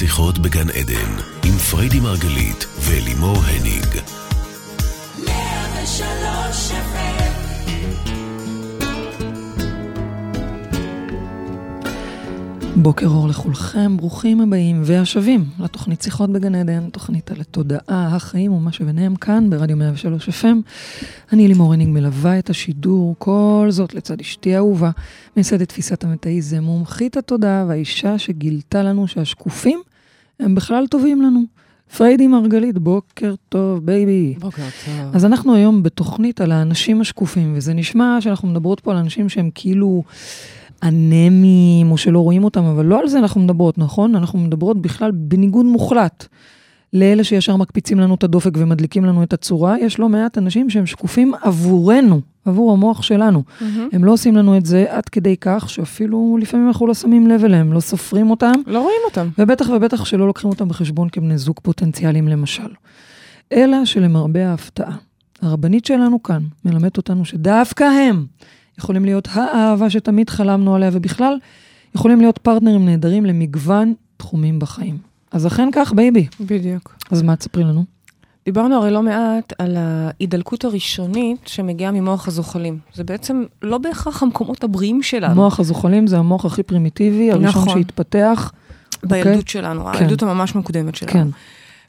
שיחות בגן עדן, עם פריידי מרגלית ולימור הניג. בוקר אור לכולכם, ברוכים הבאים והשבים לתוכנית שיחות בגן עדן, תוכנית על התודעה, החיים ומה שביניהם כאן ברדיו 103 FM. אני לימור הניג מלווה את השידור, כל זאת לצד אשתי האהובה, מייסדת תפיסת המטאיזם, מומחית התודעה והאישה שגילתה לנו שהשקופים הם בכלל טובים לנו. פריידי מרגלית, בוקר טוב, baby. בוקר טוב. אז אנחנו היום בתוכנית על האנשים השקופים, וזה נשמע שאנחנו מדברות פה על אנשים שהם כאילו אנמיים, או שלא רואים אותם, אבל לא על זה אנחנו מדברות, נכון? אנחנו מדברות בכלל בניגוד מוחלט לאלה שישר מקפיצים לנו את הדופק ומדליקים לנו את הצורה. יש לא מעט אנשים שהם שקופים עבורנו, עבור המוח שלנו. Mm-hmm. הם לא עושים לנו את זה עד כדי כך שאפילו לפעמים אנחנו לא שמים לב אליהם, לא סופרים אותם. לא רואים אותם. ובטח ובטח שלא לוקחים אותם בחשבון כבני זוג פוטנציאליים למשל. אלא שלמרבה ההפתעה, הרבנית שלנו כאן מלמדת אותנו שדווקא הם יכולים להיות האהבה שתמיד חלמנו עליה, ובכלל, יכולים להיות פרטנרים נהדרים למגוון תחומים בחיים. אז אכן כך, baby. בדיוק. אז מה תספרי לנו? דיברנו הרי לא מעט על ההידלקות הראשונית שמגיעה ממוח הזוחלים. זה בעצם לא בהכרח המקומות הבריאים שלנו. מוח הזוחלים זה המוח הכי פרימיטיבי, הראשון נכון. שהתפתח. בילדות אוקיי? שלנו, כן. הילדות הממש מוקדמת שלנו. כן.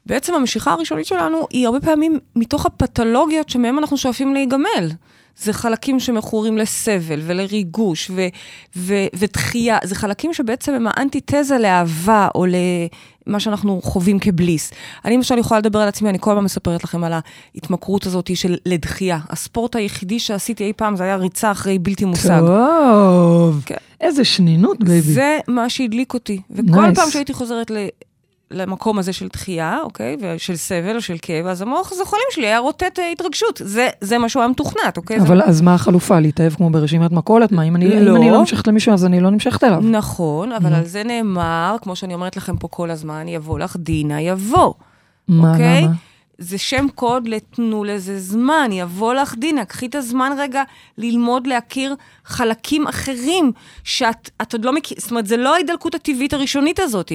בעצם המשיכה הראשונית שלנו היא הרבה פעמים מתוך הפתולוגיות שמהם אנחנו שואפים להיגמל. זה חלקים שמכורים לסבל ולריגוש ו- ו- ודחייה. זה חלקים שבעצם הם האנטיתזה לאהבה או למה שאנחנו חווים כבליס. אני למשל יכולה לדבר על עצמי, אני כל הזמן מספרת לכם על ההתמכרות הזאת של לדחייה. הספורט היחידי שעשיתי אי פעם זה היה ריצה אחרי בלתי מושג. טוב. כן. איזה שנינות, baby. זה מה שהדליק אותי. וכל Nice. פעם שהייתי חוזרת ל... למקום הזה של דחייה, אוקיי? ושל סבל או של כאב, אז המוח הזוחלים שלי היה רוטט אה, התרגשות. זה, זה מה שהוא היה מתוכנת, אוקיי? זה... אבל אז מה החלופה? להתאהב כמו ברשימת מכולת? מה, אם אני לא. אם אני לא נמשכת למישהו, אז אני לא נמשכת אליו. נכון, אבל נו. על זה נאמר, כמו שאני אומרת לכם פה כל הזמן, יבוא לך דינה, יבוא. מה, אוקיי? למה? זה שם קוד לתנו לזה זמן, יבוא לך דינה, קחי את הזמן רגע ללמוד להכיר חלקים אחרים שאת את עוד לא מכיר, זאת אומרת, זה לא ההידלקות הטבעית הראשונית הזאת.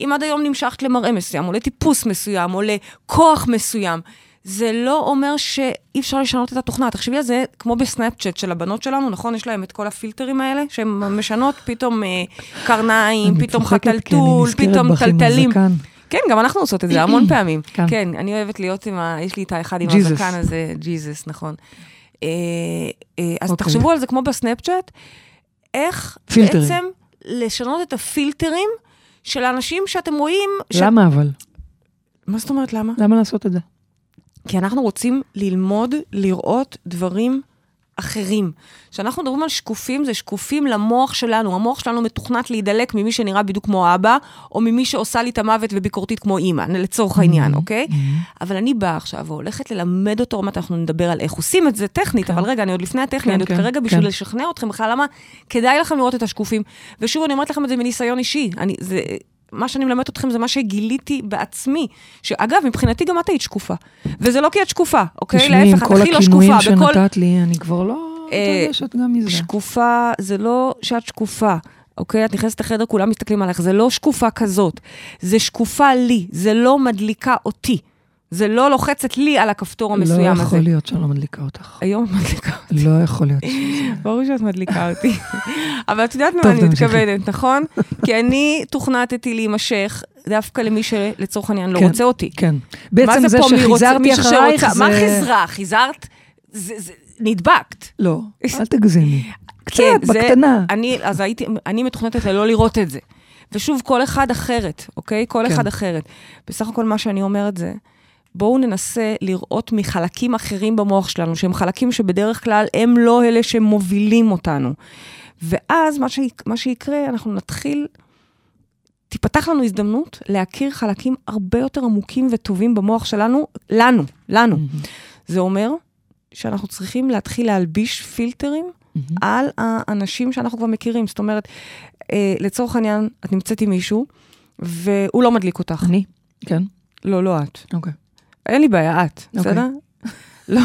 אם עד היום נמשכת למראה מסוים, או לטיפוס מסוים, או לכוח מסוים, זה לא אומר שאי אפשר לשנות את התוכנה. תחשבי על זה כמו בסנאפצ'אט של הבנות שלנו, נכון? יש להם את כל הפילטרים האלה, שהן משנות פתאום אה, קרניים, פתאום חתלתול, נזכרת פתאום טלטלים. כן, גם אנחנו עושות את זה המון פעמים. כן. כן, אני אוהבת להיות עם ה... יש לי את האחד עם. הזקן הזה, ג'יזוס, נכון. אה, אה, אז אוקיי. תחשבו על זה כמו בסנאפצ'אט, איך. בעצם לשנות את הפילטרים של האנשים שאתם רואים... למה אבל? מה זאת אומרת למה? למה לעשות את זה? כי אנחנו רוצים ללמוד, לראות דברים אחרים. כשאנחנו מדברים על שקופים, זה שקופים למוח שלנו. המוח שלנו מתוכנת להידלק ממי שנראה בדיוק כמו אבא, או ממי שעושה לי את המוות וביקורתית כמו אימא, לצורך העניין, אוקיי? אבל אני באה עכשיו והולכת ללמד אותו, עוד מעט אנחנו נדבר על איך עושים את זה טכנית, אבל רגע, אני עוד לפני הטכני, כן, אני עוד כן, כרגע בשביל כן. לשכנע אתכם בכלל, למה כדאי לכם לראות את השקופים. ושוב, אני אומרת לכם את זה מניסיון אישי. אני, זה, מה שאני מלמדת אתכם זה מה שגיליתי בעצמי. שאגב, מבחינתי גם את היית שקופה. וזה לא כי את שקופה, אוקיי? תשמעי, עם להפך, את כל הכי לא הכינויים שקופה. בכל... שנתת לי, אני כבר לא אה, מתרגשת גם מזה. שקופה, זה לא שאת שקופה. אוקיי? את נכנסת לחדר, כולם מסתכלים עליך. זה לא שקופה כזאת. זה שקופה לי, זה לא מדליקה אותי. זה לא לוחצת לי על הכפתור המסוים לא הזה. יכול להיות שאני לא מדליקה אותך. היום את מדליקה אותי. לא יכול להיות. ברור שאת מדליקה אותי. אבל את יודעת מה אני. מתכוונת, נכון? כי אני תוכנתתי להימשך דווקא למי שלצורך העניין לא כן. רוצה אותי. כן. בעצם זה שחיזרתי אחרייך זה... מה חיזרה? חיזרת? נדבקת. לא, אל תגזימי. קצת, כן, בקטנה. אני, אז הייתי, אני מתוכנתת ללא לראות את זה. ושוב, כל אחד אחרת, אוקיי? כל כן. אחד אחרת. בסך הכל מה שאני אומרת זה, בואו ננסה לראות מחלקים אחרים במוח שלנו, שהם חלקים שבדרך כלל הם לא אלה שמובילים אותנו. ואז מה, ש... מה שיקרה, אנחנו נתחיל, תיפתח לנו הזדמנות להכיר חלקים הרבה יותר עמוקים וטובים במוח שלנו, לנו, לנו. זה אומר שאנחנו צריכים להתחיל להלביש פילטרים על האנשים שאנחנו כבר מכירים. זאת אומרת, אה, לצורך העניין, את נמצאת עם מישהו, והוא לא מדליק אותך. אני? כן, לא, לא את. אוקיי. אין לי בעיה, את, אוקיי. בסדר? לא.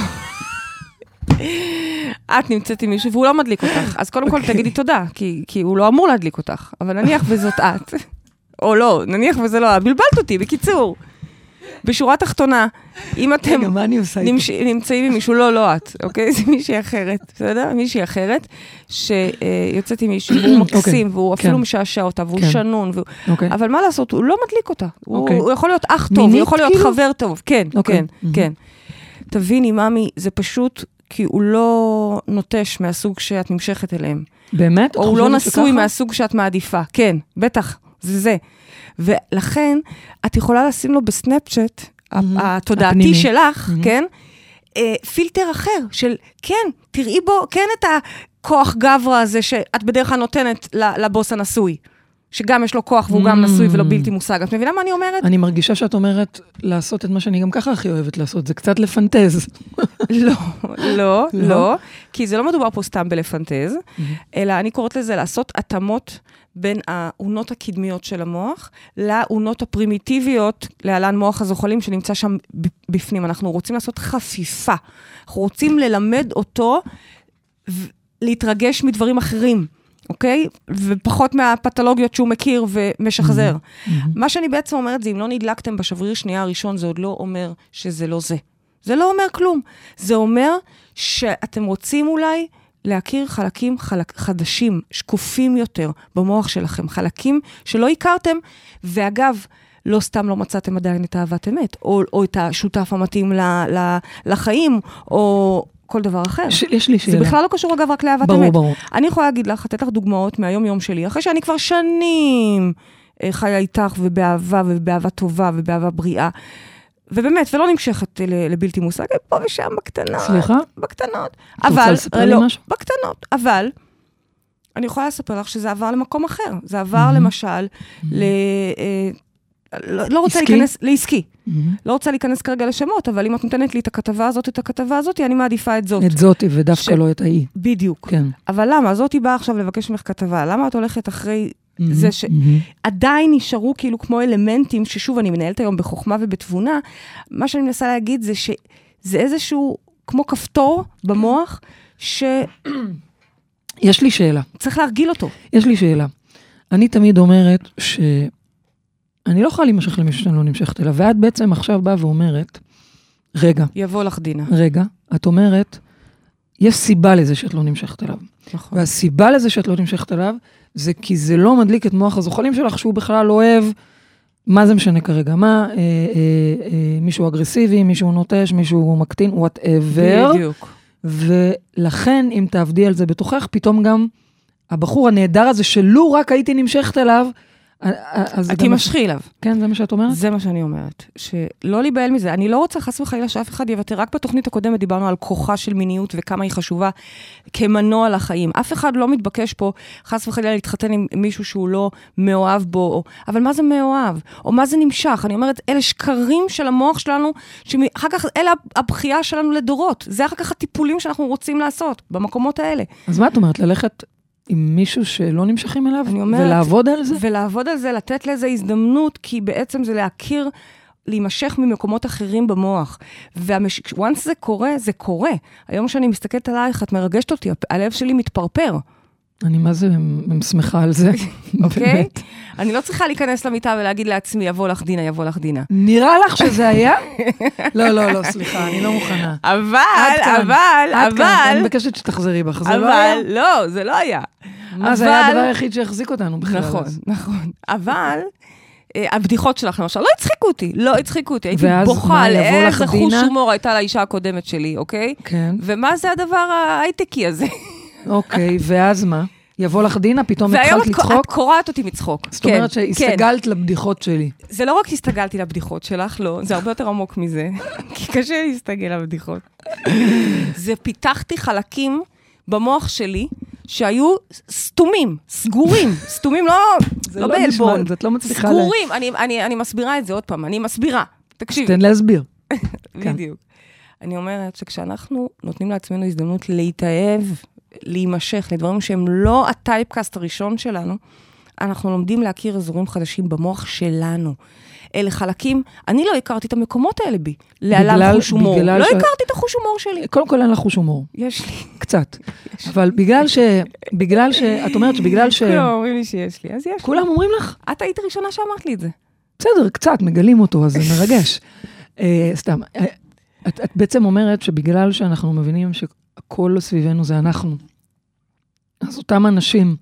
את נמצאת עם מישהו והוא לא מדליק אותך, אז קודם כל אוקיי. תגידי תודה, כי, הוא לא אמור להדליק אותך, אבל נניח וזאת את. או לא, נניח וזה לא, בלבלת אותי, בקיצור. בשורה תחתונה, אם אתם? נמש... נמצאים עם מישהו, לא, לא את, אוקיי? זה מישהי אחרת, בסדר? מישהי אחרת, שיוצאת עם מישהו, והוא אוקיי, מקסים, והוא אפילו כן. משעשע אותה, והוא כן. שנון. אוקיי. אבל מה לעשות, הוא לא מדליק אותה. הוא, אוקיי. הוא יכול להיות אח טוב, הוא יכול להיות כאילו? חבר טוב. כן. כן, מהמם. כן. תביני, ממי, זה פשוט כי הוא לא נוטש מהסוג שאת נמשכת אליהם. באמת? או הוא לא נשוי? מהסוג שאת מעדיפה. כן, בטח, זה זה. ולכן, את יכולה לשים לו בסנאפצ'אט, מהמם. התודעתי הפנימי. שלך, מהמם. כן? אה, פילטר אחר של, כן, תראי בו, כן את הכוח גברא הזה שאת בדרך כלל נותנת לבוס הנשוי. שגם יש לו כוח והוא גם Mm. נשוי ולא בלתי מושג. את מבינה מה אני אומרת? אני מרגישה שאת אומרת לעשות את מה שאני גם ככה הכי אוהבת לעשות, זה קצת לפנטז. לא, לא, לא? לא, כי זה לא מדובר פה סתם בלפנטז, אלא אני קוראת לזה לעשות התאמות בין האונות הקדמיות של המוח לאונות הפרימיטיביות, להלן מוח הזוחלים שנמצא שם בפנים. אנחנו רוצים לעשות חפיפה. אנחנו רוצים ללמד אותו להתרגש מדברים אחרים. אוקיי? ופחות מהפתולוגיות שהוא מכיר ומשחזר. מה שאני בעצם אומרת זה, אם לא נדלקתם בשבריר שנייה הראשון, זה עוד לא אומר שזה לא זה. זה לא אומר כלום. זה אומר שאתם רוצים אולי להכיר חלקים חלק, חדשים, שקופים יותר במוח שלכם, חלקים שלא הכרתם, ואגב, לא סתם לא מצאתם עדיין את אהבת אמת, או, או את השותף המתאים ל, ל, לחיים, או כל דבר אחר. ש- יש לי שאלה. זה בכלל לא קשור, אגב, רק לאהבת ברור, אמת. ברור. אני יכולה להגיד לך, לתת לך דוגמאות מהיום-יום שלי, אחרי שאני כבר שנים אה, חיה איתך ובאהבה ובאהבה טובה ובאהבה בריאה. ובאמת, ולא נמשכת לבלתי מושג, פה ושם בקטנות. סליחה? בקטנות. את רוצה אבל, לספר לי לא, משהו? בקטנות. אבל, אני יכולה לספר לך שזה עבר למקום אחר. זה עבר. למשל. לא, לא רוצה עסקי? להיכנס, לעסקי. מהמם. לא רוצה להיכנס כרגע לשמות, אבל אם את נותנת לי את הכתבה הזאת, את הכתבה הזאת, אני מעדיפה את זאת. את זאתי ודווקא ש- לא את ההיא. בדיוק. כן. אבל למה? זאתי באה עכשיו לבקש ממך כתבה, למה את הולכת אחרי... זה ש- מהמם. עדיין נשארו כאילו כמו אלמנטים, ששוב, אני מנהלת היום בחוכמה ובתבונה, מה שאני מנסה להגיד זה שזה איזשהו, כמו כפתור במוח, שצריך יש לי שאלה. להרגיל אותו. יש לי שאלה. אני תמיד אומרת שאני לא יכולה להימשך למישהו שאני לא נמשכת אליו, ואת בעצם עכשיו באה ואומרת, רגע, יבוא לך דינה. רגע, את אומרת, יש סיבה לזה שאת לא נמשכת אליו. נכון. והסיבה לזה שאת לא נמשכת אליו, זה כי זה לא מדליק את מוח הזוחלים שלך, שהוא בכלל לא אוהב, מה זה משנה כרגע? מה, אה, אה, אה, מישהו אגרסיבי, מישהו נוטש, מישהו מקטין, whatever. בדיוק. ולכן, אם תעבדי על זה בתוכך, פתאום גם הבחור הנהדר הזה, שלו רק הייתי נמשכת אליו, את. מה ש- תימשכי אליו. כן, זה מה שאת אומרת? זה מה שאני אומרת. שלא להיבהל מזה. אני לא רוצה חס וחלילה שאף אחד יוותר. רק בתוכנית הקודמת דיברנו על כוחה של מיניות וכמה היא חשובה כמנוע לחיים. אף אחד לא מתבקש פה חס וחלילה להתחתן עם מישהו שהוא לא מאוהב בו. או, אבל מה זה מאוהב? או מה זה נמשך? אני אומרת, אלה שקרים של המוח שלנו, שאחר כך אלה הבכייה שלנו לדורות. זה אחר כך הטיפולים שאנחנו רוצים לעשות במקומות האלה. אז מה את אומרת, ללכת עם מישהו שלא נמשכים אליו? אומרת- ולעבוד על זה? ולעבוד על זה, לתת לזה הזדמנות, כי בעצם זה להכיר, להימשך ממקומות אחרים במוח. וואנס זה קורה, זה קורה. היום כשאני מסתכלת עלייך, את מרגשת אותי, הלב שלי מתפרפר, אני מה זה שמחה על זה. אוקיי? אני לא צריכה להיכנס למיטה ולהגיד לעצמי, יבוא לך דינה, יבוא לך דינה. נראה לך שזה היה? לא, לא, לא, סליחה, אני לא מוכנה. אבל. אבל, כאן, אני אבל, מבקשת שתחזרי בך, זה לא היה? אבל, לא, זה לא היה. מה, זה היה אבל- הדבר היחיד שהחזיק אותנו בכלל. נכון. נכון. אבל... אה, הבדיחות שלך למשל, לא הצחיקו אותי, לא הצחיקו אותי, הייתי בוכה על איזה חוש? הומור הייתה לאישה הקודמת שלי, אוקיי? כן, ומה זה הדבר ההייטקי הזה? אוקיי, ואז מה? יבוא לך דינה, פתאום והיום התחלת את, את לצחוק? קורעת אותי מצחוק. זאת כן, אומרת שהסתגלת לבדיחות שלי. כן. זה לא רק הסתגלתי לבדיחות שלך, לא, זה הרבה יותר עמוק מזה, כי קשה להסתגל לבדיחות. זה פיתחתי חלקים במוח שלי שהיו סתומים, סגורים, סתומים לא, זה לא לא בעלבון. את לא מצליחה סגורים, אני, אני, אני מסבירה את זה עוד פעם, אני מסבירה. תקשיבי. תן להסביר. כן. בדיוק. אני אומרת שכשאנחנו נותנים לעצמנו הזדמנות להתאהב, להימשך לדברים שהם לא הטייפקאסט הראשון שלנו, אנחנו לומדים להכיר אזורים חדשים במוח שלנו. אלה חלקים, אני לא הכרתי את המקומות האלה בי, להלן חוש הומור. לא ש- הכרתי את החוש הומור שלי. קודם כל אין לך חוש הומור, יש לי. קצת. אבל בגלל ש... בגלל ש... את אומרת שבגלל ש... כולם אומרים לי שיש לי, אז יש. כולם אומרים לך, את היית הראשונה שאמרת לי את זה. בסדר, קצת, מגלים אותו, אז זה מרגש. אה, סתם, אה, את, את בעצם אומרת שבגלל שאנחנו מבינים שהכל סביבנו זה אנחנו, אז אותם אנשים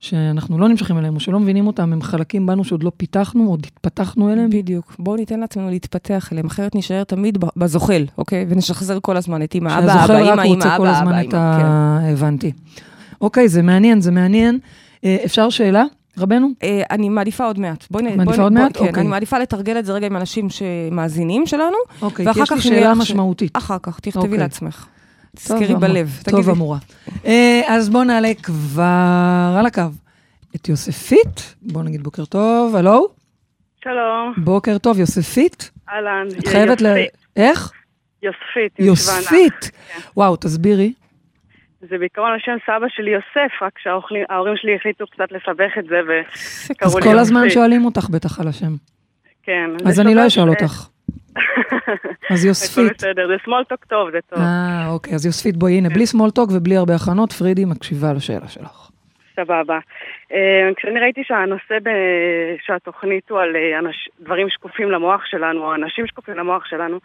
שאנחנו לא נמשכים אליהם, או שלא מבינים אותם, הם חלקים בנו שעוד לא פיתחנו, עוד התפתחנו אליהם. בדיוק. בואו ניתן לעצמנו להתפתח אליהם, אחרת נישאר תמיד בזוחל, אוקיי? ונשחזר כל הזמן את אמא, אבא, אבא, אמא, אמא, אבא, אבא, את אמא. ה... הבנתי. אוקיי, זה מעניין, זה מעניין. אה, אפשר שאלה, רבנו? אה, אני מעדיפה עוד מעט. בואי נ... מעדיפה עוד מעט? כן, אוקיי. אני מעדיפה לתרגל את זה רגע עם אנשים שמאזינים שלנו. אוקיי, כי יש לי שאלה משמעותית. אחר כך, תכתבי אוקיי. לעצמך. טוב, תזכרי בלב. טוב, תגידי. אמורה. אה, אז בואו נעלה כבר על הקו את יוספית. בואו נגיד בוקר טוב, הלו? שלום, בוקר טוב, יוספית? אהלן. את חייבת ל... יוספית, איך? יוספית. יוספית. וואו, תסבירי. זה בעיקרון השם סבא שלי יוסף, רק שההורים שלי החליטו קצת לסבך את זה אז וקראו לי כל הזמן יוספית. שואלים אותך בטח על השם. כן. אז אני לא אשאל אותך. אז הכל יוספית. בסדר, זה talk טוב, זה טוב. אה, אוקיי, אז יוספית, בואי, הנה, בלי talk ובלי הרבה הכנות, פרידי מקשיבה לשאלה שלך. סבבה. אה, כשאני ראיתי שהנושא ב- שהתוכנית הוא על אה, אנש- דברים שקופים למוח שלנו, או אנשים שקופים למוח שלנו,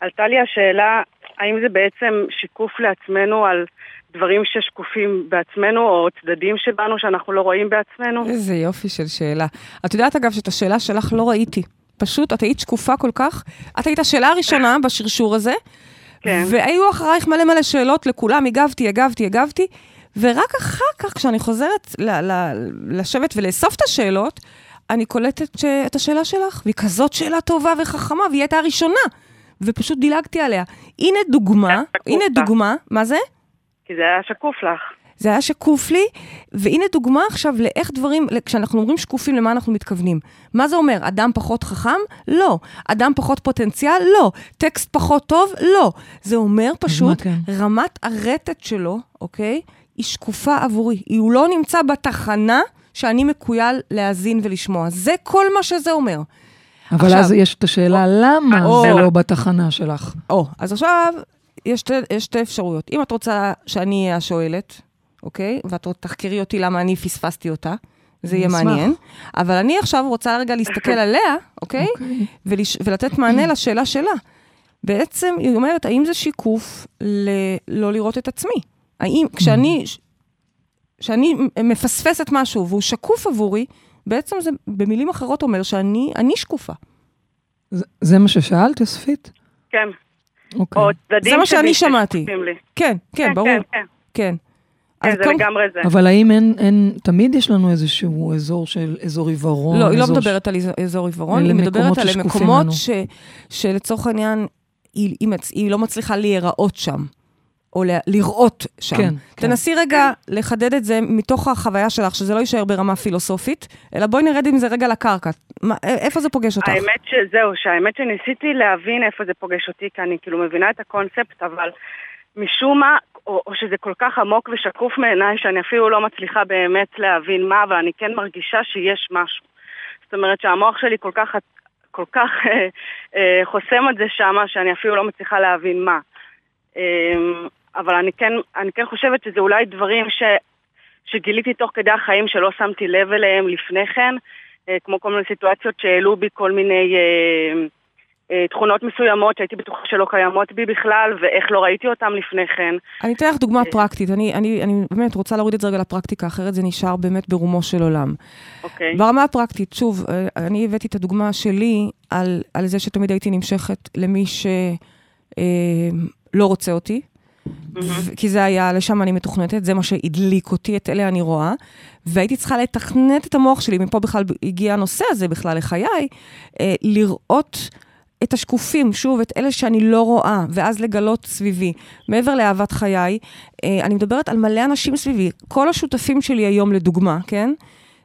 עלתה לי השאלה, האם זה בעצם שיקוף לעצמנו על דברים ששקופים בעצמנו, או צדדים שבנו שאנחנו לא רואים בעצמנו? איזה יופי של שאלה. את יודעת, אגב, שאת השאלה שלך לא ראיתי. פשוט, את היית שקופה כל כך. את היית השאלה הראשונה בשרשור הזה, כן. והיו אחרייך מלא מלא שאלות לכולם, הגבתי, הגבתי, הגבתי, ורק אחר כך, כשאני חוזרת ל- ל- לשבת ולאסוף את השאלות, אני קולטת ש- את השאלה שלך, והיא כזאת שאלה טובה וחכמה, והיא הייתה הראשונה, ופשוט דילגתי עליה. הנה דוגמה, הנה. דוגמה, מה זה? כי זה היה שקוף לך. זה היה שקוף לי, והנה דוגמה עכשיו לאיך דברים, כשאנחנו אומרים שקופים, למה אנחנו מתכוונים. מה זה אומר? אדם פחות חכם? לא. אדם פחות פוטנציאל? לא. טקסט פחות טוב? לא. זה אומר פשוט, כן? רמת הרטט שלו, אוקיי? היא שקופה עבורי. הוא לא נמצא בתחנה שאני מקוייל להאזין ולשמוע. זה כל מה שזה אומר. אבל עכשיו- אז יש את השאלה, למה או. זה לא בתחנה שלך? או, אז עכשיו יש שתי אפשרויות. אם את רוצה שאני אהיה השואלת, אוקיי? ואת עוד תחקרי אותי למה אני פספסתי אותה, זה יהיה נשמח. מעניין. אבל אני עכשיו רוצה רגע להסתכל עליה, אוקיי? אוקיי. ולש, ולתת מענה לשאלה שלה. בעצם היא אומרת, האם זה שיקוף ל- לא לראות את עצמי? האם כשאני, כשאני מפספסת משהו והוא שקוף עבורי, בעצם זה במילים אחרות אומר שאני אני שקופה. זה- זה מה ששאלת, יוספית? כן. אוקיי. זה מה שאני שמעתי. לי. כן, כן, ברור. כן, כן. כן. כן, אז זה קודם- לגמרי זה. אבל האם אין, אין, תמיד יש לנו איזשהו אזור של, אזור עיוורון? לא, היא לא מדברת על איז- אזור עיוורון, היא מדברת על מקומות. ש- שלצורך העניין, היא, היא, מצ- היא לא מצליחה להיראות שם, או ל- לראות שם. כן, כן. תנסי רגע לחדד את זה מתוך החוויה שלך, שזה לא יישאר ברמה פילוסופית, אלא בואי נרד עם זה רגע לקרקע. מה, איפה זה פוגש אותך? האמת שזהו, שהאמת שניסיתי להבין איפה זה פוגש אותי, כי אני כאילו מבינה את הקונספט, אבל משום מה, או, או שזה כל כך עמוק ושקוף מעיניי, שאני אפילו לא מצליחה באמת להבין מה, אבל אני כן מרגישה שיש משהו. זאת אומרת שהמוח שלי כל כך, כל כך אה, אה, חוסם את זה שמה, שאני אפילו לא מצליחה להבין מה. אה, אבל אני כן, אני כן חושבת שזה אולי דברים ש, שגיליתי תוך כדי החיים שלא שמתי לב אליהם לפני כן, אה, כמו כל מיני סיטואציות שהעלו בי כל מיני אה, תכונות מסוימות שהייתי בטוחה שלא קיימות בי בכלל, ואיך לא ראיתי אותם לפני כן. אני אתן לך דוגמה פרקטית. אני, אני, אני באמת רוצה להוריד את זה רגע לפרקטיקה, אחרת זה נשאר באמת ברומו של עולם. אוקיי. ברמה הפרקטית, שוב, אה, אני הבאתי את הדוגמה שלי על, על זה שתמיד הייתי נמשכת למי שלא רוצה אותי, ו- כי זה היה, לשם אני מתוכנתת, זה מה שהדליק אותי, את אלה אני רואה, והייתי צריכה לתכנת את המוח שלי, מפה בכלל הגיע הנושא הזה בכלל לחיי, אה, לראות את השקופים, שוב, את אלה שאני לא רואה, ואז לגלות סביבי. מעבר לאהבת חיי, אה, אני מדברת על מלא אנשים סביבי. כל השותפים שלי היום, לדוגמה, כן?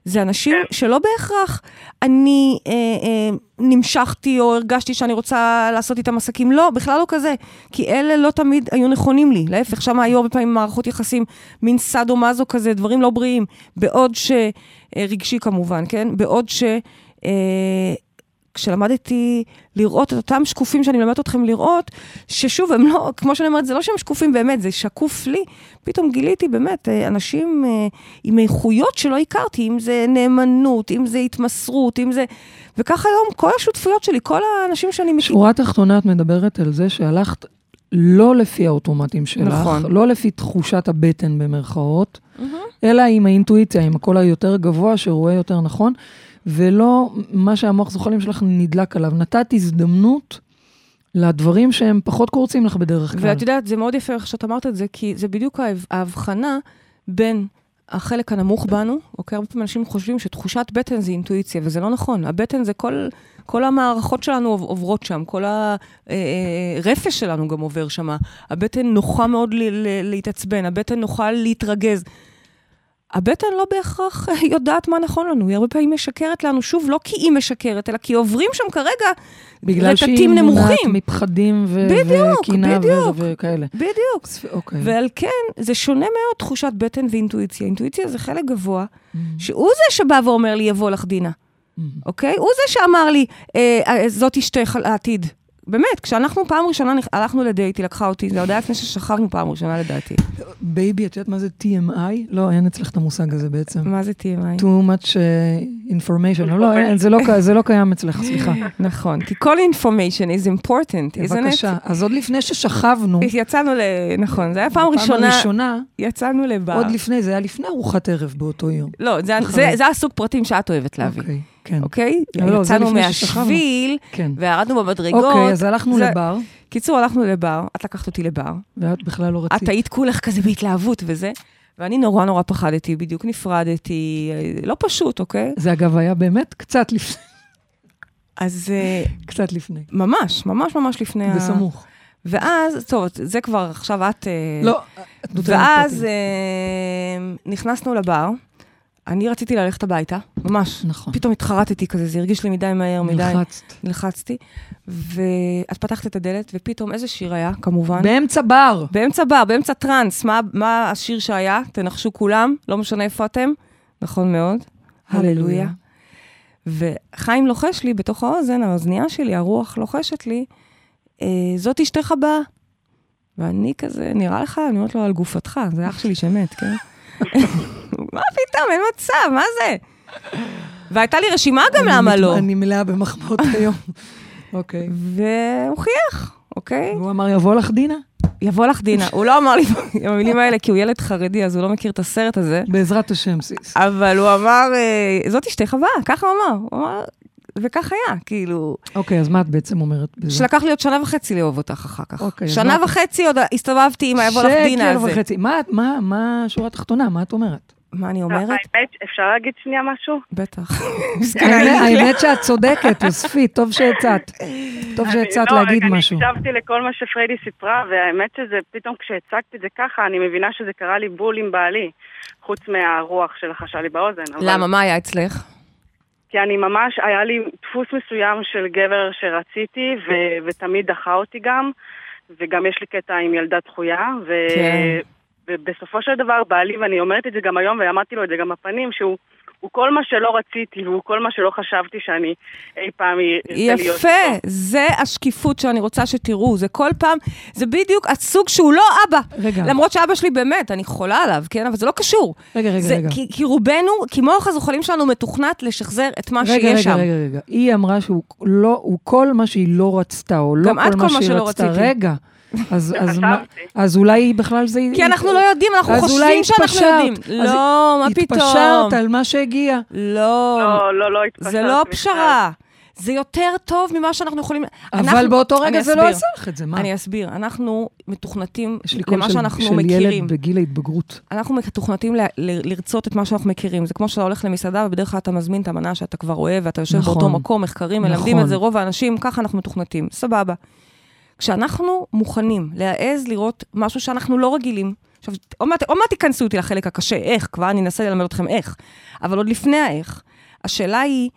זה אנשים כן. שלא בהכרח אני אה, אה, נמשכתי או הרגשתי שאני רוצה לעשות איתם עסקים, לא, בכלל לא כזה. כי אלה לא תמיד היו נכונים לי. להפך, שם היו הרבה פעמים מערכות יחסים, מין סאדו מזו כזה, דברים לא בריאים. בעוד ש... אה, רגשי כמובן, כן? בעוד ש... אה, כשלמדתי לראות את אותם שקופים שאני מלמדת אתכם לראות, ששוב, הם לא, כמו שאני אומרת, זה לא שהם שקופים באמת, זה שקוף לי. פתאום גיליתי באמת אה, אנשים אה, עם איכויות שלא הכרתי, אם זה נאמנות, אם זה התמסרות, אם זה... וככה היום כל השותפויות שלי, כל האנשים שאני. שורה תחתונה את מדברת על זה שהלכת לא לפי האוטומטים שלך, נכון. לא לפי תחושת הבטן במרכאות, אלא עם האינטואיציה, עם הקול היותר גבוה שרואה יותר נכון, ולא מה שהמוח זוחלים שלך נדלק עליו. נתת הזדמנות לדברים שהם פחות קורצים לך בדרך כלל. ואת יודעת, זה מאוד יפה איך שאת אמרת את זה, כי זה בדיוק ההב- ההבחנה בין החלק הנמוך בנו, אוקיי? הרבה פעמים אנשים חושבים שתחושת בטן זה אינטואיציה, וזה לא נכון. הבטן זה כל, כל המערכות שלנו עוב- עוברות שם, כל הרפש שלנו גם עובר שם. הבטן נוחה מאוד להתעצבן, הבטן נוחה להתרגז. הבטן לא בהכרח יודעת מה נכון לנו, היא הרבה פעמים משקרת לנו, שוב, לא כי היא משקרת, אלא כי עוברים שם כרגע בגלל שהיא רטטים מונעת נמוכים. מפחדים בדיוק, וקינה בדיוק. וכאלה. בדיוק. ספ- אוקיי. ועל כן, זה שונה מאוד תחושת בטן ואינטואיציה. אינטואיציה זה חלק גבוה, שהוא זה שבא ואומר לי, יבוא לך דינה, אוקיי? הוא זה שאמר לי, אה, אה, זאת אשתך העתיד. באמת, כשאנחנו פעם ראשונה הלכנו לדייט, היא לקחה אותי, זה עוד היה לפני ששכבנו פעם ראשונה לדעתי. baby, את יודעת מה זה TMI? לא, אין אצלך את המושג הזה בעצם. מה זה TMI? too much uh, information. לא, לא, זה לא, זה לא קיים אצלך, סליחה. נכון, כי כל information is important, isn't it? בבקשה. אז עוד לפני ששכבנו, יצאנו ל... נכון, זה היה פעם פעם ראשונה, ראשונה, יצאנו לבר. עוד לפני, זה היה לפני ארוחת ערב באותו יום. לא, זה- הסוג פרטים שאת אוהבת להביא, אוקיי, כן. אוקיי? לא, לא, יצאנו. מהשביל, כן. וירדנו במדרגות. אוקיי, אז הלכנו זה- לבר, קיצור, הלכנו לבר, את לקחת אותי לבר, ואת בכלל לא רצית. את היית כולך כזה בהתלהבות וזה, ואני נורא נורא פחדתי, בדיוק נפרדתי, לא פשוט, אוקיי? זה אגב היה באמת קצת לפני, אז אה, קצת לפני. ממש, ממש ממש לפני ה... בסמוך. ואז, טוב, זה כבר, עכשיו את... אה, לא, את נותנת ואז פרטים. אה, נכנסנו לבר, אני רציתי ללכת הביתה, ממש. נכון. פתאום התחרטתי כזה, זה הרגיש לי מדי מהר, מדי. נלחצת. נלחצתי. ואת פתחת את הדלת, ופתאום איזה שיר היה, כמובן? באמצע בר. באמצע בר, באמצע טראנס, מה, מה השיר שהיה? תנחשו כולם, לא משנה איפה אתם. נכון מאוד. הללויה. וחיים לוחש לי בתוך האוזן, האוזנייה שלי, הרוח לוחשת לי, אה, זאת אשתך הבאה. ואני כזה, נראה לך? אני אומרת לו, על גופתך, זה אח שלי שמת, כן? מה פתאום, אין מצב, מה זה? והייתה לי רשימה גם למה לא. אני מלאה במחמאות היום. אוקיי. והוא חייך, אוקיי? והוא אמר, יבוא לך דינה? יבוא לך דינה. הוא לא אמר לי את המילים האלה, כי הוא ילד חרדי, אז הוא לא מכיר את הסרט הזה. בעזרת השם, סיס. אבל הוא אמר, אה, זאת אשתך הבאה, ככה הוא אמר. הוא אמר, וכך היה, כאילו, אוקיי, אז מה את בעצם אומרת בזה? שלקח לי עוד שנה וחצי לאהוב אותך אחר כך. אוקיי, שנה וחצי עוד הסתובבתי עם היבוא לך דינה הזה. וחצי. את- מה, מה השורה התחתונה? מה את אומרת? מה אני אומרת? האמת, אפשר להגיד שנייה משהו? בטח. האמת- האמת שאת צודקת, יוספי, טוב שהצעת. טוב שהצעת לא, להגיד משהו. אני הקשבתי לכל מה שפריידי סיפרה, והאמת שזה, פתאום כשהצגתי את זה ככה, אני מבינה שזה קרה לי בול עם בעלי, חוץ מהרוח שלחשה לי באוזן. למה, מה היה אצלך? כי אני ממש, היה לי דפוס מסוים של גבר שרציתי, ו- ותמיד דחה אותי גם, וגם יש לי קטע עם ילדה דחויה, ו- כן. ובסופו של דבר בעלי, ואני אומרת את זה גם היום, ואמרתי לו את זה גם בפנים, שהוא הוא כל מה שלא רציתי, והוא כל מה שלא חשבתי שאני אי פעם ארצה להיות יפה, איתו. זה השקיפות שאני רוצה שתראו. זה כל פעם, זה בדיוק הסוג שהוא לא אבא. רגע. למרות שאבא שלי באמת, אני חולה עליו, כן? אבל זה לא קשור. רגע, רגע, זה, רגע. כי, כי רובנו, כי מוח הזוחלים שלנו מתוכנת לשחזר את מה רגע, שיש רגע, שם. רגע, רגע. היא אמרה שהוא לא, הוא כל מה שהיא לא רצתה, או לא גם את כל כל מה מה שהיא שלא רצתה. רציתי. רגע. אז, אז, מה. אז אולי בכלל זה... כי אנחנו לא יודעים, אנחנו אז אולי חושבים שאנחנו התפשרת. יודעים. אז לא, מה פתאום? התפשרת על מה שהגיע. לא, לא, לא, לא התפשרתי זה לא. פשרה. זה יותר טוב ממה שאנחנו יכולים... אבל אנחנו- באותו רגע זה לא. עשה לך את זה, מה? אני אסביר. אנחנו מתוכנתים יש לי קול למה של, שאנחנו של מכירים. ילד בגיל ההתבגרות. אנחנו מתוכנתים ל- ל- לרצות את מה שאנחנו מכירים. זה כמו שאתה הולך למסעדה, ובדרך כלל אתה מזמין את המנה שאתה כבר אוהב, ואתה יושב נכון. באותו מקום, מחקרים מלמדים נכון. את זה, רוב האנשים, ככה אנחנו מתוכנתים. סבבה. כשאנחנו מוכנים להעז לראות משהו שאנחנו לא רגילים, עכשיו, עוד מעט, עוד מעט תיכנסו איתי לחלק הקשה, איך, כבר אני אנסה ללמד אתכם איך. אבל עוד לפני האיך, השאלה היא,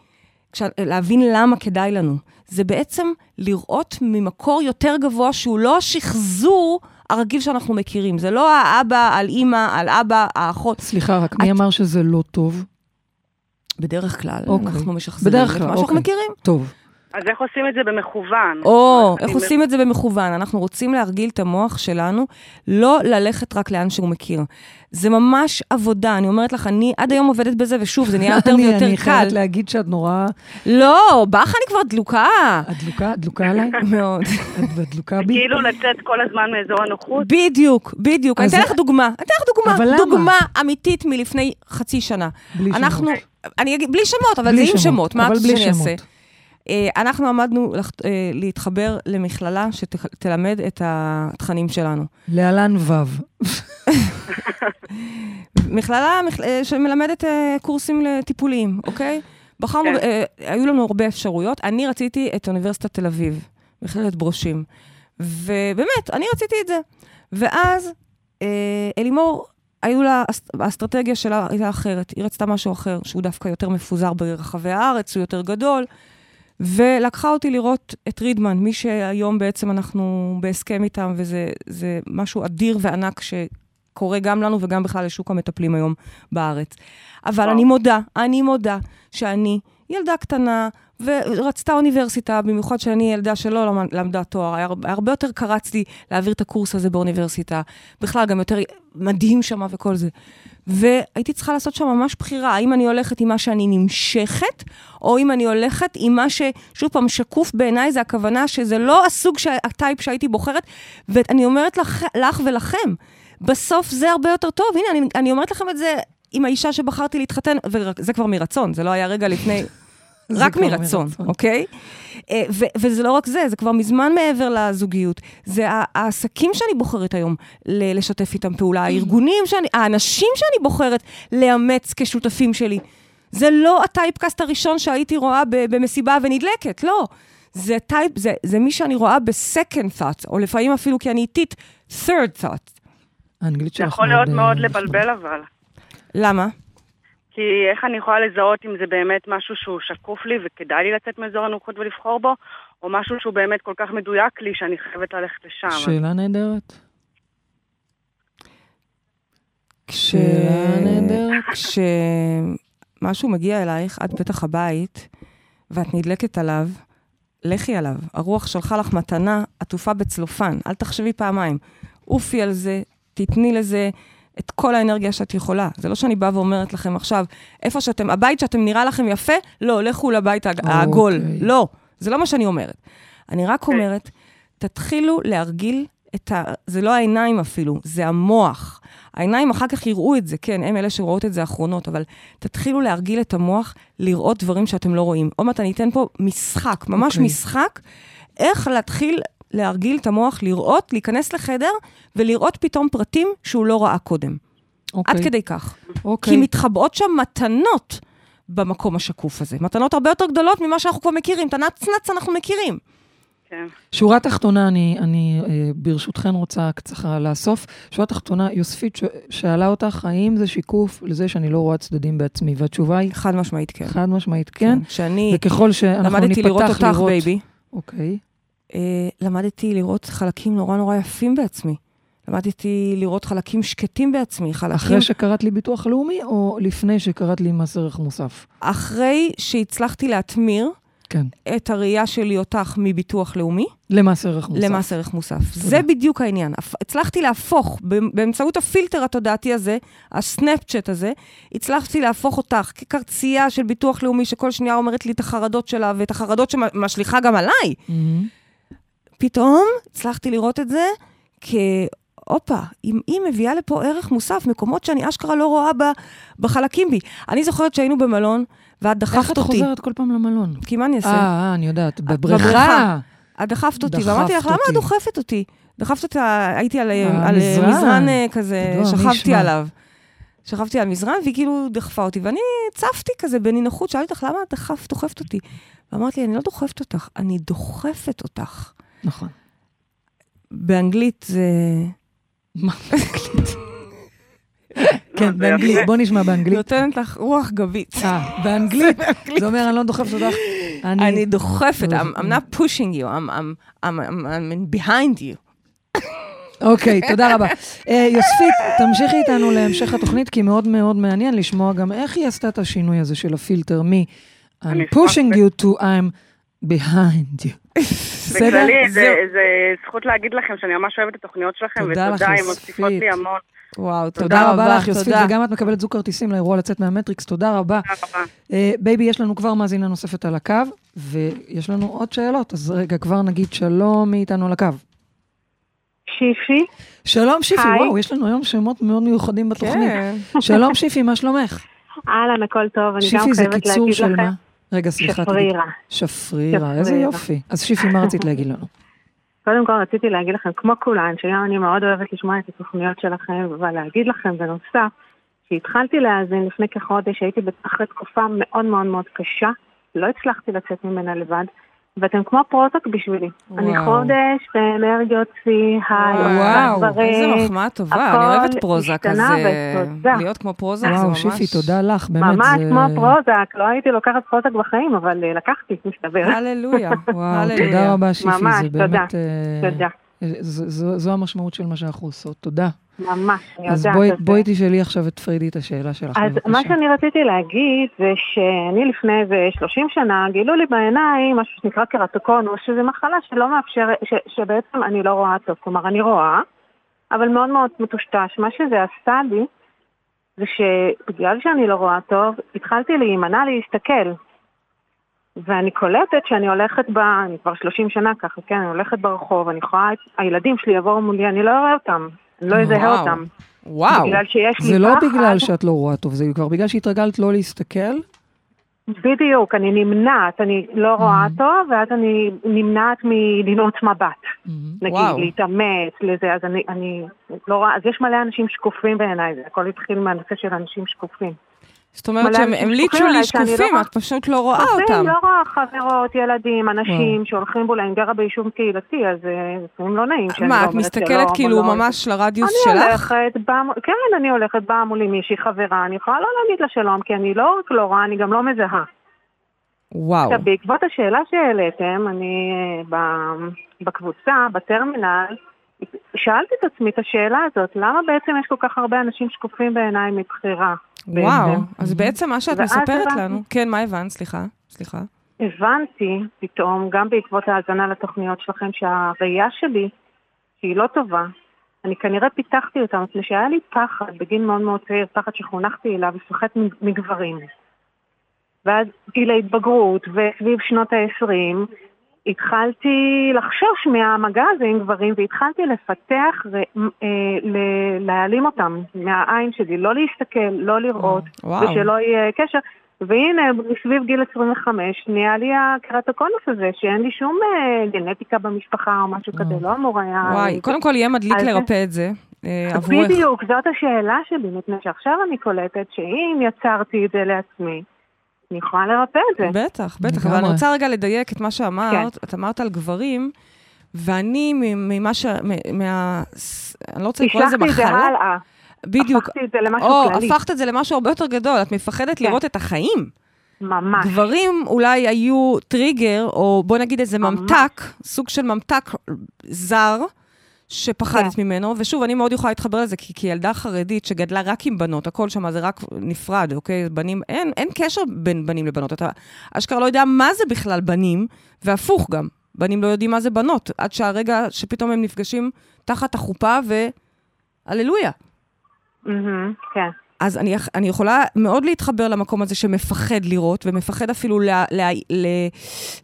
כש, להבין למה כדאי לנו. זה בעצם לראות ממקור יותר גבוה שהוא לא השחזור הרגיל שאנחנו מכירים. זה לא האבא על אימא, על אבא, האחות. סליחה, רק מי את- אמר שזה לא טוב? בדרך כלל, אוקיי. אנחנו משחזרים בדרך את מה שאנחנו אוקיי. מכירים. טוב. אז איך עושים את זה במכוון? או, אני איך עושים את זה במכוון? אנחנו רוצים להרגיל את המוח שלנו, לא ללכת רק לאן שהוא מכיר. זה ממש עבודה, אני אומרת לך, אני עד היום עובדת בזה, ושוב, זה נהיה יותר אני- ויותר אני קל. חייבת להגיד שאת נורא... לא, בך אני כבר דלוקה. את דלוקה? את דלוקה עליי? מאוד. את דלוקה בי? כאילו לצאת כל הזמן מאזור הנוחות? בדיוק, בדיוק. אני אתן לך דוגמה, אני אתן לך אבל דוגמה, למה? דוגמה אמיתית מלפני חצי שנה. בלי שמות. אנחנו, אני אגיד, בלי שמות, אבל זה עם שמות, מה אבל שאני אעשה? אה, אנחנו עמדנו לח- אה, להתחבר למכללה שתלמד את התכנים שלנו. להלן ו'. מכללה מכ- אה, שמלמדת אה, קורסים לטיפוליים, אוקיי? בחרנו, כן. אה, היו לנו הרבה אפשרויות. אני רציתי את אוניברסיטת תל אביב, מכללת ברושים. ובאמת, אני רציתי את זה. ואז אה, אלימור, היו לה, האס- האסטרטגיה שלה הייתה אחרת. היא רצתה משהו אחר, שהוא דווקא יותר מפוזר ברחבי הארץ, הוא יותר גדול. ולקחה אותי לראות את רידמן, מי שהיום בעצם אנחנו בהסכם איתם, וזה זה משהו אדיר וענק שקורה גם לנו וגם בכלל לשוק המטפלים היום בארץ. אבל וואו. אני מודה, אני מודה שאני ילדה קטנה, ורצתה אוניברסיטה, במיוחד שאני ילדה שלא למד- למדה תואר. היה הרבה- יותר קרץ לי להעביר את הקורס הזה באוניברסיטה. בכלל, גם יותר מדהים שם וכל זה. והייתי צריכה לעשות שם ממש בחירה, האם אני הולכת עם מה שאני נמשכת, או אם אני הולכת עם מה ששוב פעם שקוף בעיניי, זה הכוונה שזה לא הסוג, שה- הטייפ שהייתי בוחרת, ואני אומרת לך, לך ולכם, בסוף זה הרבה יותר טוב. הנה, אני, אני אומרת לכם את זה עם האישה שבחרתי להתחתן, וזה כבר מרצון, זה לא היה רגע לפני... זה רק מרצון, מרצון. אוקיי? אה, ו- וזה לא רק זה, זה כבר מזמן מעבר לזוגיות. זה העסקים שאני בוחרת היום ל- לשתף איתם פעולה, הארגונים שאני, האנשים שאני בוחרת לאמץ כשותפים שלי. זה לא ה typecast הראשון שהייתי רואה ב- במסיבה ונדלקת, לא. זה type, זה, זה מי שאני רואה ב-second thought, או לפעמים אפילו כי אני איטית, third thought. האנגלית זה שלך יכול להיות מאוד נחמדה. לבלבל אבל. למה? כי איך אני יכולה לזהות אם זה באמת משהו שהוא שקוף לי וכדאי לי לצאת מאזור הנוחות ולבחור בו, או משהו שהוא באמת כל כך מדויק לי שאני חייבת ללכת לשם. שאלה נהדרת. כש... שאלה נהדרת. כשמשהו מגיע אלייך עד פתח הבית, ואת נדלקת עליו, לכי עליו. הרוח שלחה לך מתנה עטופה בצלופן, אל תחשבי פעמיים. עופי על זה, תתני לזה את כל האנרגיה שאת יכולה. זה לא שאני באה ואומרת לכם עכשיו, איפה שאתם, הבית שאתם נראה לכם יפה, לא, לכו לבית הג- העגול. אוקיי. לא, זה לא מה שאני אומרת. אני רק אוקיי. אומרת, תתחילו להרגיל את ה... זה לא העיניים אפילו, זה המוח. העיניים אחר כך יראו את זה, כן, הם אלה שרואות את זה האחרונות, אבל תתחילו להרגיל את המוח לראות דברים שאתם לא רואים. עוד מעט אני אתן פה משחק, ממש אוקיי. משחק, איך להתחיל להרגיל את המוח לראות, להיכנס לחדר ולראות פתאום פרטים שהוא לא ראה קודם. אוקיי. עד כדי כך. אוקיי. כי מתחבאות שם מתנות במקום השקוף הזה. מתנות הרבה יותר גדולות ממה שאנחנו כבר מכירים. את הנצנץ אנחנו מכירים. כן. שורה תחתונה, אני, אני אה, ברשותכן רוצה ככה לאסוף. שורה תחתונה, יוספית ש- שאלה אותך, האם זה שיקוף לזה שאני לא רואה צדדים בעצמי? והתשובה היא חד משמעית כן. חד משמעית כן. שאני וככל שאנחנו למדתי ניפתח לראות אותך, בייבי. אוקיי. אה, למדתי לראות חלקים נורא נורא יפים בעצמי. למדתי לראות חלקים שקטים בעצמי, חלקים... אחרי שקראת לי ביטוח לאומי, או לפני שקראת לי מס ערך מוסף? אחרי שהצלחתי להתמיר כן. את הראייה שלי אותך מביטוח לאומי, למס ערך מוסף. למס ערך מוסף. זה בדיוק העניין. הצלחתי להפוך, באמצעות הפילטר התודעתי הזה, הסנאפצ'אט הזה, הצלחתי להפוך אותך כקרצייה של ביטוח לאומי, שכל שנייה אומרת לי את החרדות שלה, ואת החרדות שמשליכה גם עליי. מהמם. פתאום הצלחתי לראות את זה כ... הופה, אם היא מביאה לפה ערך מוסף, מקומות שאני אשכרה לא רואה ב, בחלקים בי. אני זוכרת שהיינו במלון, ואת איך דחפת את אותי. חוזרת כל פעם למלון? כי מה אני אעשה? אה, אה, אני יודעת, בבריכה. בבריכה. את דחפת אותי, דחפת ואמרתי לך, למה. את דוחפת אותי? דחפת אותי, הייתי על, אה, על מזרן. אה, כזה, שכבתי. עליו. שכבתי על מזרן, והיא כאילו דחפה אותי, ואני צפתי כזה בנינוחות, שאלתי אותך, למה את דחפת, דוחפת אותי? ואמרת לי, אני לא דוחפת אותך, אני דוחפת אותך. נכון. באנגלית זה... מה באנגלית? כן, באנגלית. בוא נשמע באנגלית. נותנת לך רוח גבית. אה, באנגלית. זה אומר, אני לא דוחפת אותך. אני דוחפת, לא- I'm I'm not pushing you, I'm- behind you. אוקיי, תודה רבה. אה, יוספית, תמשיכי איתנו להמשך התוכנית, כי מאוד מאוד מעניין לשמוע גם איך היא עשתה את השינוי הזה של הפילטר מ- I'm pushing you to I'm behind you. בסדר? בכללי, זה-. זה זכות להגיד לכם שאני ממש אוהבת את התוכניות שלכם, ותודה, הן. מוסיפות לי המון. וואו, תודה רבה לך, יוספית, תודה. וגם את מקבלת זוג כרטיסים לאירוע לצאת מהמטריקס, תודה רבה. תודה רבה. אה, בייבי, יש לנו כבר מאזינה נוספת על הקו, ויש לנו עוד שאלות, אז רגע, כבר נגיד שלום מי איתנו על הקו. שיפי, שלום שיפי, היי. וואו, יש לנו היום שמות מאוד מיוחדים בתוכנית. כן. שלום שיפי, מה שלומך? אהלן, הכל טוב, אני גם שיפי זה חייבת קיצור להגיד של לכם. מה? רגע, סליחה. שפרירה. שפרירה, איזה. יופי. אז שיפי, מה רצית להגיד לנו? קודם כל רציתי להגיד לכם, כמו כולן, שגם אני מאוד אוהבת לשמוע את התוכניות שלכם, אבל להגיד לכם בנוסף, שהתחלתי להאזין לפני כחודש, הייתי אחרי תקופה מאוד מאוד מאוד קשה, לא הצלחתי לצאת ממנה לבד, ואתם כמו פרוטוק בשבילי. אני וואו. חודש באנרגיות שיא, היי, וואו, דברים, איזה מחמאה טובה, אני אוהבת פרוזק, אז אה, ותודה. להיות כמו פרוזק זה וואו, ממש... שיפי, תודה לך, באמת. ממש זה- כמו פרוזק, לא הייתי לוקחת פרוזק בחיים, אבל אה, לקחתי, מסתבר. הללויה, וואו, הללויה. תודה רבה, שיפי, ממש, זה תודה. באמת... אה, תודה. זו- זו זו המשמעות של מה שאנחנו עושות, תודה. ממש, אני אז יודעת. בואי- את זה. בואי תשאלי עכשיו את פרידי את השאלה שלך, אז בבקשה. מה שאני רציתי להגיד זה שאני לפני איזה 30 שנה גילו לי בעיניים משהו שנקרא קרטוקונוס, שזה מחלה שלא מאפשרת, שבעצם אני לא רואה טוב. כלומר, אני רואה, אבל מאוד מאוד מטושטש. מה שזה עשה לי, זה שבגלל שאני לא רואה טוב, התחלתי להימנע להסתכל. ואני קולטת שאני הולכת ב... אני כבר 30 שנה ככה, כן, אני הולכת ברחוב, אני יכולה... הילדים שלי יבואו מולי, אני לא אראה אותם. לא אזהה. אותם. וואו, בגלל שיש לי זה לא פחד. בגלל שאת לא רואה טוב, זה כבר בגלל שהתרגלת לא להסתכל. בדיוק, אני נמנעת, אני לא רואה Mhm. טוב, ואז אני נמנעת מלנעוץ מבט, נגיד, וואו. להתאמץ, לזה, אז אני, אני לא רואה, אז יש מלא אנשים שקופים בעיניי, זה הכל התחיל מהנושא של אנשים שקופים. זאת אומרת שהם שקופים עליי שאני לא שקופים. את פשוט לא רואה אותם. לא רואה חברות, ילדים, אנשים שהולכים בו, אני גרה ביישוב קהילתי, אז אה, לפעמים לא נעים שאני לא מה, אומרת את שלום, מסתכלת או כאילו לא. ממש לרדיוס אני שלך? הולכת, באה, כן, אני הולכת, באה מולי מישהי חברה, אני יכולה לא להגיד לה שלום, כי אני לא רק לא רואה, אני גם לא מזהה. וואו. עכשיו, בעקבות השאלה שהעליתם, אני אה, בקבוצה, בטרמינל, שאלתי את עצמי את השאלה הזאת, למה בעצם יש כל כך הרבה אנשים שקופים בעיניי מבחירה? וואו, בעצם? אז בעצם מה שאת מספרת הבנתי. לנו, כן, מה הבנת? סליחה, סליחה. הבנתי פתאום, גם בעקבות ההאזנה לתוכניות שלכם, שהראייה שלי, שהיא לא טובה, אני כנראה פיתחתי אותה, מפני שהיה לי פחד בגיל מאוד מאוד צעיר, פחד שחונכתי אליו, לפחד מגברים. ואז גיל ההתבגרות, וסביב שנות ה-20, התחלתי לחשוש מהמגע הזה עם גברים, והתחלתי לפתח, ו- אה, להעלים אותם מהעין שלי, לא להסתכל, לא לראות, וואו. ושלא יהיה קשר. והנה, סביב גיל 25, נהיה לי הקרטוקונוס הזה, שאין לי שום אה, גנטיקה במשפחה או משהו כזה, לא אמור היה... וואי, קודם כל יהיה מדליק לרפא את זה. אה. בדיוק, זאת השאלה שלי, מפני שעכשיו אני קולטת שאם יצרתי את זה לעצמי, אני יכולה לרפא את זה. בטח, בטח, אבל. אני רוצה רגע לדייק את מה שאמרת. כן. את אמרת על גברים, ואני מ- ממה ש... מה... אני לא רוצה לקרוא לזה השלכתי את זה מחלה. הלאה. בדיוק. הפכתי את זה למשהו או, כללי. הפכת את זה למשהו הרבה יותר גדול, את מפחדת כן. לראות את החיים. ממש. גברים אולי היו טריגר, או בוא נגיד איזה ממש. ממתק, סוג של ממתק זר, שפחדת כן. ממנו, ושוב, אני מאוד יכולה להתחבר לזה, כי כילדה חרדית שגדלה רק עם בנות, הכל שם זה רק נפרד, אוקיי? בנים, אין, אין קשר בין בנים לבנות. אתה אשכרה לא יודע מה זה בכלל בנים, והפוך גם. בנים לא יודעים מה זה בנות, עד שהרגע שפתאום הם נפגשים תחת החופה, והללויה. מהמם, כן. אז אני, אני יכולה מאוד להתחבר למקום הזה שמפחד לראות, ומפחד אפילו לה, לה, לה,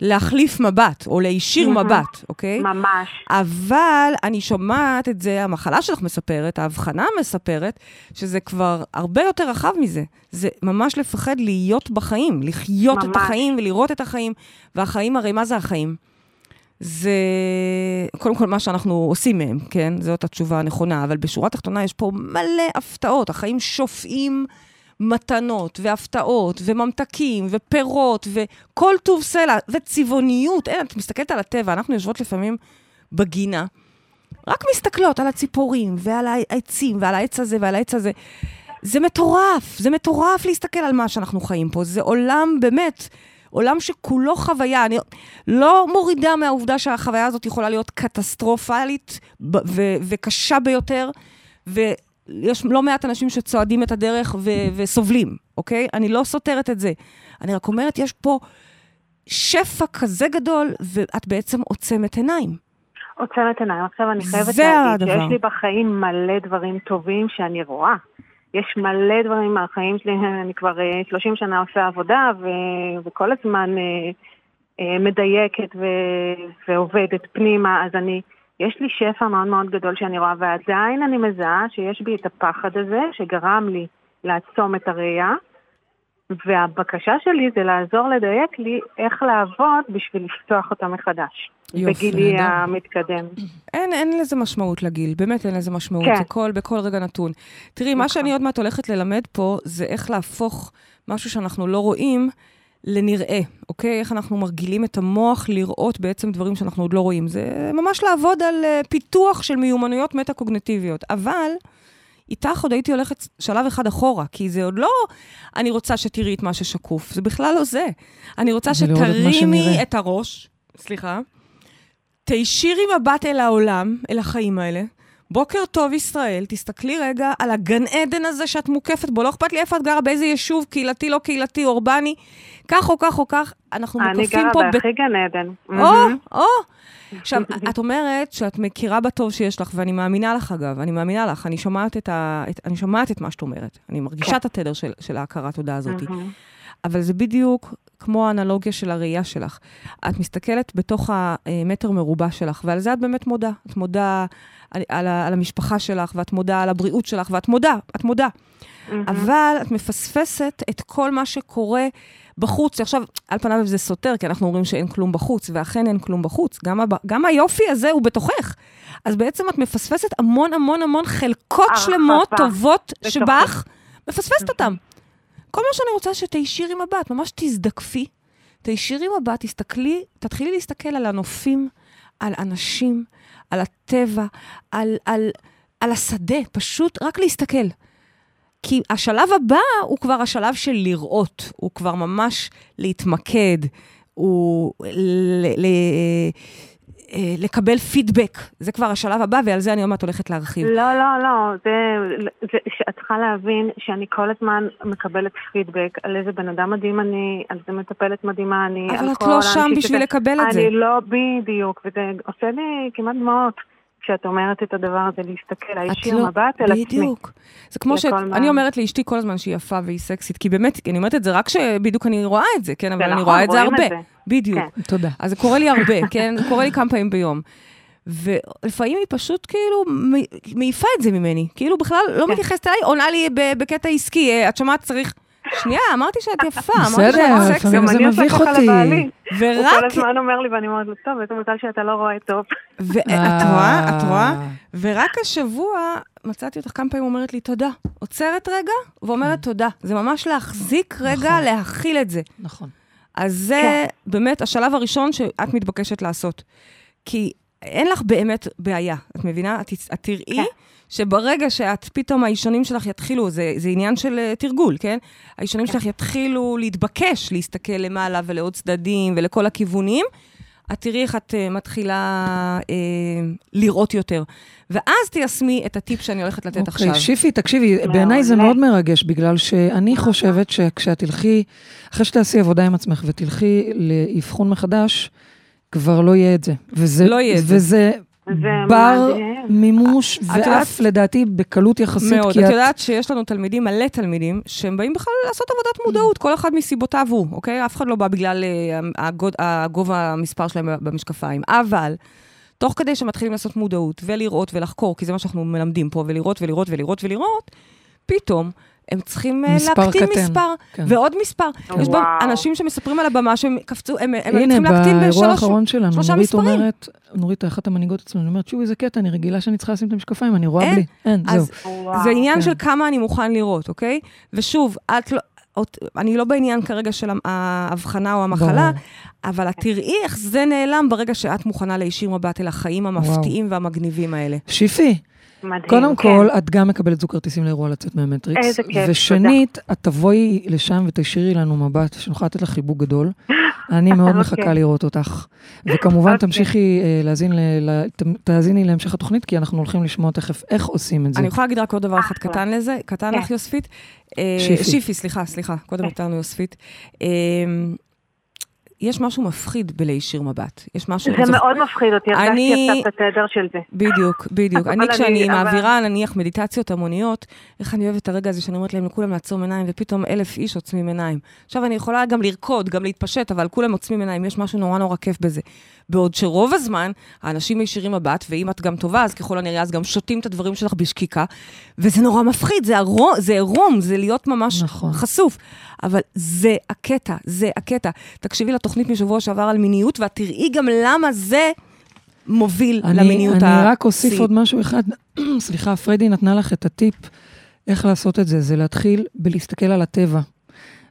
להחליף מבט, או להישיר. מבט, אוקיי? ממש. אבל אני שומעת את זה, המחלה שלך מספרת, ההבחנה מספרת, שזה כבר הרבה יותר רחב מזה. זה ממש לפחד להיות בחיים, לחיות את ממש. החיים ולראות את החיים. והחיים, הרי מה זה החיים? זה קודם כל מה שאנחנו עושים מהם, כן? זאת התשובה הנכונה, אבל בשורה התחתונה יש פה מלא הפתעות. החיים שופעים מתנות והפתעות וממתקים ופירות וכל טוב סלע וצבעוניות. אין, את מסתכלת על הטבע, אנחנו יושבות לפעמים בגינה, רק מסתכלות על הציפורים ועל העצים ועל העץ הזה ועל העץ הזה. זה מטורף, זה מטורף להסתכל על מה שאנחנו חיים פה. זה עולם באמת, עולם שכולו חוויה. אני לא מורידה מהעובדה שהחוויה הזאת יכולה להיות קטסטרופלית ב- ו- וקשה ביותר, ויש לא מעט אנשים שצועדים את הדרך ו- וסובלים, אוקיי? אני לא סותרת את זה. אני רק אומרת, יש פה שפע כזה גדול, ואת בעצם עוצמת עיניים. עוצמת עיניים. עכשיו אני חייבת להגיד הדבר. שיש לי בחיים מלא דברים טובים שאני רואה. יש מלא דברים מהחיים שלי, אני כבר אה, 30 שנה עושה עבודה, ו- וכל הזמן אה, אה, מדייקת ו- ועובדת פנימה, אז אני, יש לי שפע מאוד מאוד גדול שאני רואה, ועדיין אני מזהה שיש בי את הפחד הזה, שגרם לי לעצום את הראייה, והבקשה שלי זה לעזור לדייק לי איך לעבוד בשביל לפתוח אותה מחדש. יופי, בגילי נהדר. המתקדם. אין, אין לזה משמעות לגיל, באמת אין לזה משמעות, כן. זה כל, בכל רגע נתון. תראי, מה נכון. שאני עוד מעט הולכת ללמד פה, זה איך להפוך משהו שאנחנו לא רואים לנראה, אוקיי? איך אנחנו מרגילים את המוח לראות בעצם דברים שאנחנו עוד לא רואים. זה ממש לעבוד על uh, פיתוח של מיומנויות מטה-קוגנטיביות. אבל איתך עוד הייתי הולכת שלב אחד אחורה, כי זה עוד לא אני רוצה שתראי את מה ששקוף, זה בכלל לא זה. אני רוצה את שתרימי שנראה. את הראש, סליחה, תישירי מבט אל העולם, אל החיים האלה. בוקר טוב ישראל, תסתכלי רגע על הגן עדן הזה שאת מוקפת בו, לא אכפת לי איפה את גרה, באיזה יישוב, קהילתי, לא קהילתי, אורבני, כך או כך או כך, אנחנו אני מוקפים גרה פה... ב- בהכי גן עדן. או. או. עכשיו, את אומרת שאת מכירה בטוב שיש לך, ואני מאמינה לך, אגב, אני מאמינה לך, אני שומעת את, ה, את, אני שומעת את מה שאת אומרת. אני מרגישה כן. את התדר של, של ההכרת תודה הזאת. אבל זה בדיוק כמו האנלוגיה של הראייה שלך. את מסתכלת בתוך המטר מרובע שלך, ועל זה את באמת מודה. את מודה על, על, על המשפחה שלך, ואת מודה על הבריאות שלך, ואת מודה, את מודה. מהמם. אבל את מפספסת את כל מה שקורה בחוץ. עכשיו, על פניו זה סותר, כי אנחנו אומרים שאין כלום בחוץ, ואכן אין כלום בחוץ. גם, הב... גם היופי הזה הוא בתוכך. אז בעצם את מפספסת המון המון המון חלקות. שלמות, טובות. שבך, מפספסת אותם. כל מה שאני רוצה שתישירי מבט, ממש תזדקפי, תישירי מבט, תסתכלי, תתחילי להסתכל על הנופים, על אנשים, על הטבע, על, על, על השדה, פשוט רק להסתכל. כי השלב הבא הוא כבר השלב של לראות, הוא כבר ממש להתמקד, הוא ל, ל, לקבל פידבק. זה כבר השלב הבא, ועל זה אני עוד מעט הולכת להרחיב. לא, לא, לא, זה, זה, את צריכה להבין שאני כל הזמן מקבלת פידבק על איזה בן אדם מדהים אני, על איזה מטפלת מדהימה אני. אבל את לא שם שזה- בשביל לקבל את זה. אני לא, בדיוק, וזה עושה לי כמעט דמעות כשאת אומרת את הדבר הזה, להסתכל, את להישיר לא- מבט אל עצמי. בדיוק. זה כמו שאני אומרת לאשתי כל הזמן שהיא יפה והיא סקסית, כי באמת, אני אומרת את זה רק שבדיוק אני רואה את זה, כן? אבל אני נכון, רואה את זה הרבה. זה. בדיוק. כן. תודה. אז זה קורה לי הרבה, כן? זה קורה לי כמה פעמים ביום. ולפעמים היא פשוט כאילו מעיפה את זה ממני. כאילו בכלל לא כן. מתייחסת אליי, עונה לי בקטע עסקי, אה, את שומעת, צריך... שנייה, אמרתי שאת יפה, אמרתי בסדר, שאת לפעמים סקסית. גם זה אני עושה מביך ככה אותי. לבעלי. הוא כל ורק... הזמן אומר לי, ואני אומרת לו, טוב, איזה מזל שאתה לא רואה טוב. ואת אה. רואה? את רואה? ורק השבוע מצאתי אותך כמה פעמים אומרת לי תודה. עוצרת רגע ואומרת תודה. זה ממש להחזיק רגע, נכון. להכיל את זה. נכון. אז זה באמת השלב הראשון שאת מתבקשת לעשות. כי אין לך באמת בעיה, את מבינה? את, את תראי כן. שברגע שאת, פתאום האישונים שלך יתחילו, זה, זה עניין של uh, תרגול, כן? האישונים שלך יתחילו להתבקש להסתכל למעלה ולעוד צדדים ולכל הכיוונים, את תראי איך את uh, מתחילה uh, לראות יותר. ואז תיישמי את הטיפ שאני הולכת לתת עכשיו. אוקיי, שיפי, תקשיבי, בעיניי זה. מאוד מרגש, בגלל שאני חושבת שכשאת תלכי, אחרי שתעשי עבודה עם עצמך ותלכי לאבחון מחדש, כבר לא יהיה את זה. וזה, לא יהיה את זה. וזה זה בר מדהים. מימוש, את יודעת- ואף לדעתי בקלות יחסית, מאוד. את. יודעת שיש לנו תלמידים, מלא תלמידים, שהם באים בכלל לעשות עבודת מודעות, כל אחד מסיבותיו הוא, אוקיי? אף אחד לא בא בגלל אה, הגובה המספר שלהם במשקפיים. אבל, תוך כדי שמתחילים לעשות מודעות ולראות ולחקור, כי זה מה שאנחנו מלמדים פה, ולראות ולראות ולראות ולראות, פתאום הם צריכים אה, מספר להקטין קטן. מספר, כן. ועוד מספר. יש וואו. אנשים שמספרים על הבמה שהם קפצו, הם הם הנה, צריכים להקטין באירוע בשלוש... האחרון שלנו, שלושה נורית מספרים. אומרת, נורית, אחת המנהיגות אצלנו, אני אומרת, שוב, איזה קטע, אני רגילה שאני צריכה לשים את המשקפיים, אני רואה אין. בלי. אין, אז זהו. וואו. זה עניין כן. של כמה אני מוכן לראות, אוקיי? ושוב, את לא... אני לא בעניין כרגע של ההבחנה או המחלה, ברור. אבל את תראי איך זה נעלם ברגע שאת מוכנה להישיר מבט אל החיים המפתיעים והמגניבים האלה. שיפי, מדהים, קודם כן. כל, את גם מקבלת זוג כרטיסים לאירוע לצאת מהמטריקס. איזה כיף, ושנית, את תבואי לשם ותשאירי לנו מבט, שנוכל לתת לך חיבוק גדול. אני מאוד אוקיי. מחכה לראות אותך. וכמובן, אוקיי. תמשיכי אה, להאזין, תאזיני להמשך התוכנית, כי אנחנו הולכים לשמוע תכף איך עושים את זה. אני יכולה להגיד רק עוד דבר אחד אחלה. קטן לזה, קטן כן. לך, יוספית. אה, שיפי. שיפי, סליחה, סליחה, קודם כן. הייתה לנו יוספית. יש משהו מפחיד בלהישיר מבט. יש משהו... זה מאוד מפחיד אותי, אני- הרגשתי עכשיו את התדר של זה. בדיוק, בדיוק. אני, כשאני מעבירה, נניח, מדיטציות המוניות, איך אני אוהבת את הרגע הזה שאני אומרת להם לכולם לעצום עיניים, ופתאום אלף איש עוצמים עיניים. עכשיו, אני יכולה גם לרקוד, גם להתפשט, אבל כולם עוצמים עיניים, יש משהו נורא נורא כיף בזה. בעוד שרוב הזמן, האנשים מישירים מבט, ואם את גם טובה, אז ככל הנראה, אז גם שותים את הדברים שלך בשקיקה, וזה נורא מפחיד, זה עירום, זה להיות ממש נכון. חשוף. אבל זה הקטע, זה הקטע. תקשיבי לתוכנית משבוע שעבר על מיניות, ואת תראי גם למה זה מוביל אני, למיניות אני רק אוסיף. עוד משהו אחד. סליחה, פרדי נתנה לך את הטיפ איך לעשות את זה, זה להתחיל בלהסתכל על הטבע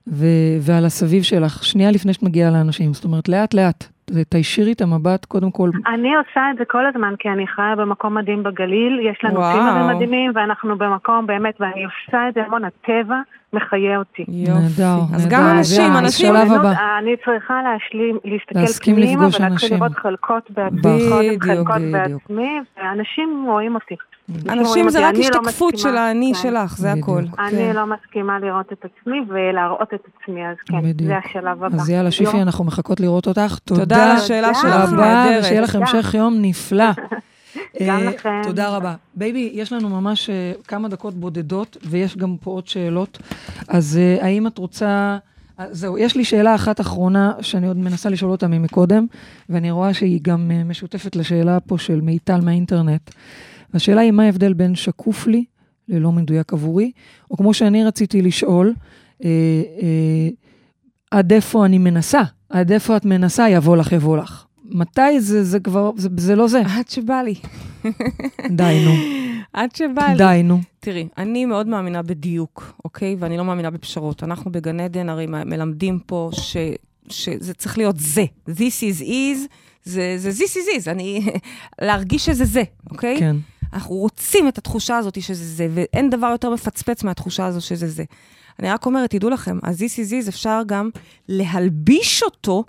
ו- ועל הסביב שלך, שנייה לפני שאת מגיעה לאנשים. זאת אומרת, לאט-לאט, תיישירי את המבט, קודם כל, אני עושה את זה כל הזמן, כי אני חיה במקום מדהים בגליל, יש לנו. צימרים מדהימים, ואנחנו במקום באמת, ואני עושה את זה המון, הטבע מחיה אותי. יופי. נהדר, אז. גם אנשים, אנשים... הבא. אני צריכה להשלים, להסתכל פנימה, ולהתחיל. לראות חלקות בעצמי, בדיוק, קודם חלקות בדיוק. בעצמי, ואנשים רואים אותי. אנשים זה רק לא השתקפות. של האני כן. שלך, זה. הכל. אני כן. לא מסכימה לראות את עצמי ולהראות את עצמי, אז כן. זה השלב הבא. אז יאללה, שיפי, אנחנו מחכות לראות אותך. תודה על השאלה. שלך, נהדרת. ושיהיה לך. המשך יום נפלא. גם אה, לכם. תודה רבה. בייבי, יש לנו ממש אה, כמה דקות בודדות, ויש גם פה עוד שאלות. אז אה, האם את רוצה... זהו, יש לי שאלה אחת אחרונה, שאני עוד מנסה לשאול אותה ממקודם, ואני רואה שהיא גם משותפת לשאלה פה של מיטל מהאינטרנט. והשאלה היא, מה ההבדל בין שקוף לי ללא מדויק עבורי, או כמו שאני רציתי לשאול, אה, אה, עד איפה אני מנסה, עד איפה את מנסה, יבוא לך, יבוא לך. מתי זה, זה כבר, זה, זה לא זה. עד שבא לי. די, נו. עד שבא לי. די, נו. תראי, אני מאוד מאמינה בדיוק, אוקיי? ואני לא מאמינה בפשרות. אנחנו בגן עדן הרי מלמדים פה ש, שזה צריך להיות זה. This is is, זה, זה this is is. אני... להרגיש שזה זה, אוקיי? כן. אנחנו רוצים את התחושה הזאת שזה זה, ואין דבר יותר מפצפץ מהתחושה הזו שזה זה. אני רק אומרת, תדעו לכם, אז this is is אפשר גם להלביש אותו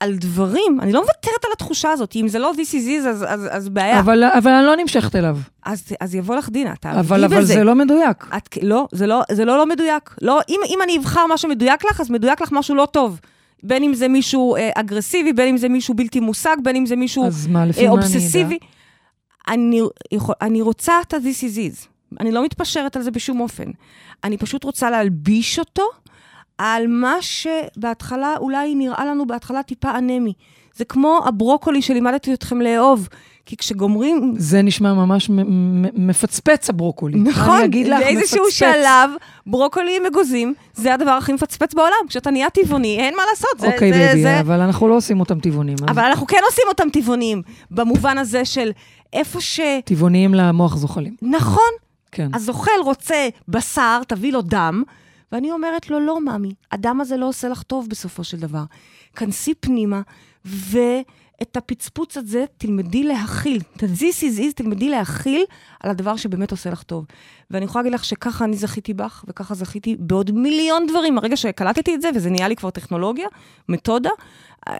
על דברים, אני לא מוותרת על התחושה הזאת, אם זה לא this is is, אז, אז, אז בעיה. אבל, אבל אני לא נמשכת אליו. אז, אז יבוא לך דינה, תעבדי בזה. אבל זה לא מדויק. את, לא, זה לא, זה לא לא מדויק. לא, אם, אם אני אבחר משהו מדויק לך, אז מדויק לך משהו לא טוב. בין אם זה מישהו אה, אגרסיבי, בין אם זה מישהו בלתי מושג, בין אם זה מישהו אז מה, לפי אה, מה? אובססיבי. אני, יכול, אני רוצה את ה-this is is. אני לא מתפשרת על זה בשום אופן. אני פשוט רוצה להלביש אותו על מה שבהתחלה אולי נראה לנו בהתחלה טיפה אנמי. זה כמו הברוקולי שלימדתי אתכם לאהוב. כי כשגומרים זה נשמע ממש מפצפץ הברוקולי. נכון, אני אגיד לך, באיזשהו מפצפץ. שלב, ברוקולי עם אגוזים, זה הדבר הכי מפצפץ בעולם. כשאתה נהיה טבעוני, אין מה לעשות. זה, אוקיי, זה, בייבי, זה... אבל אנחנו לא עושים אותם טבעוניים. אז אבל אנחנו כן עושים אותם טבעוניים, במובן הזה של איפה ש... טבעוניים למוח זוחלים. נכון, כן. הזוחל רוצה בשר, תביא לו דם, ואני אומרת לו, לא, ממי, הדם הזה לא עושה לך טוב בסופו של דבר. כנסי פנימה, ואת הפצפוץ הזה תלמדי להכיל. את ה-this is is תלמדי להכיל על הדבר שבאמת עושה לך טוב. ואני יכולה להגיד לך שככה אני זכיתי בך, וככה זכיתי בעוד מיליון דברים. הרגע שקלטתי את זה, וזה נהיה לי כבר טכנולוגיה, מתודה,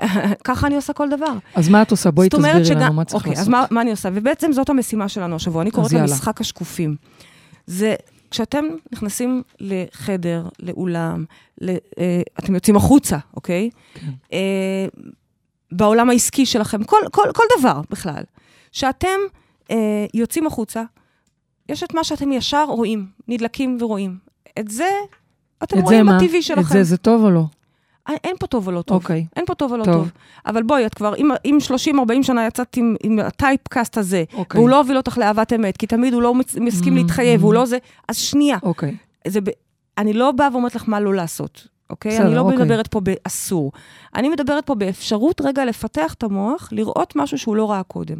ככה אני עושה כל דבר. אז מה את עושה? בואי תסבירי שגם- לנו מה צריך אוקיי, לעשות. אז מה, מה אני עושה? ובעצם זאת המשימה שלנו השבוע. אני קוראת לה. משחק השקופים. זה כשאתם נכנסים לחדר, לאולם, ל, אה, אתם יוצאים החוצה, אוקיי? כן. אה, בעולם העסקי שלכם, כל, כל, כל דבר בכלל. שאתם אה, יוצאים החוצה, יש את מה שאתם ישר רואים, נדלקים ורואים. את זה אתם את זה רואים? בטבעי שלכם. את זה זה טוב או לא? אין- אין פה טוב ולא טוב. אוקיי. אין פה טוב ולא טוב. טוב. טוב. אבל בואי, את כבר, אם, אם 30-40 שנה יצאת עם, עם ה typecast הזה, אוקיי. והוא לא הוביל אותך לאהבת אמת, כי תמיד הוא לא מסכים mm, להתחייב, mm. והוא לא זה, אז שנייה. אוקיי. זה ב... אני לא באה ואומרת לך מה לא לעשות, אוקיי? בסדר, אני לא אוקיי. מדברת פה באסור. אני מדברת פה באפשרות רגע לפתח את המוח, לראות משהו שהוא לא ראה קודם.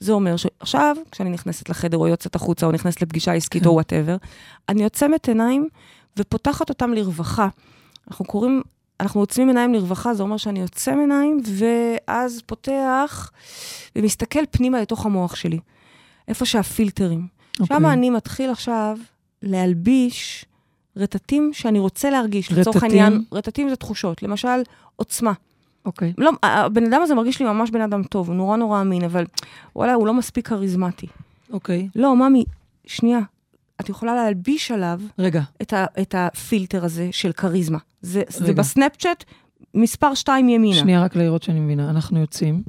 זה אומר שעכשיו, כשאני נכנסת לחדר או יוצאת החוצה, או נכנסת לפגישה עסקית כן. או whatever, אני עוצמת עיניים ופותחת אותם לרווחה. אנחנו קוראים, אנחנו עוצמים עיניים לרווחה, זה אומר שאני עוצם עיניים, ואז פותח ומסתכל פנימה לתוך המוח שלי. איפה שהפילטרים, אוקיי. שם אני מתחיל עכשיו להלביש רטטים שאני רוצה להרגיש. לצורך רטטים? העניין, רטטים זה תחושות. למשל, עוצמה. אוקיי. לא, הבן אדם הזה מרגיש לי ממש בן אדם טוב, הוא נורא נורא אמין, אבל וואלה, הוא לא מספיק כריזמטי. אוקיי. לא, ממי, שנייה, את יכולה להלביש עליו רגע, את, ה, את הפילטר הזה של כריזמה. זה, זה. בסנאפצ'אט מספר 2 ימינה. שנייה רק לראות שאני מבינה. אנחנו יוצאים,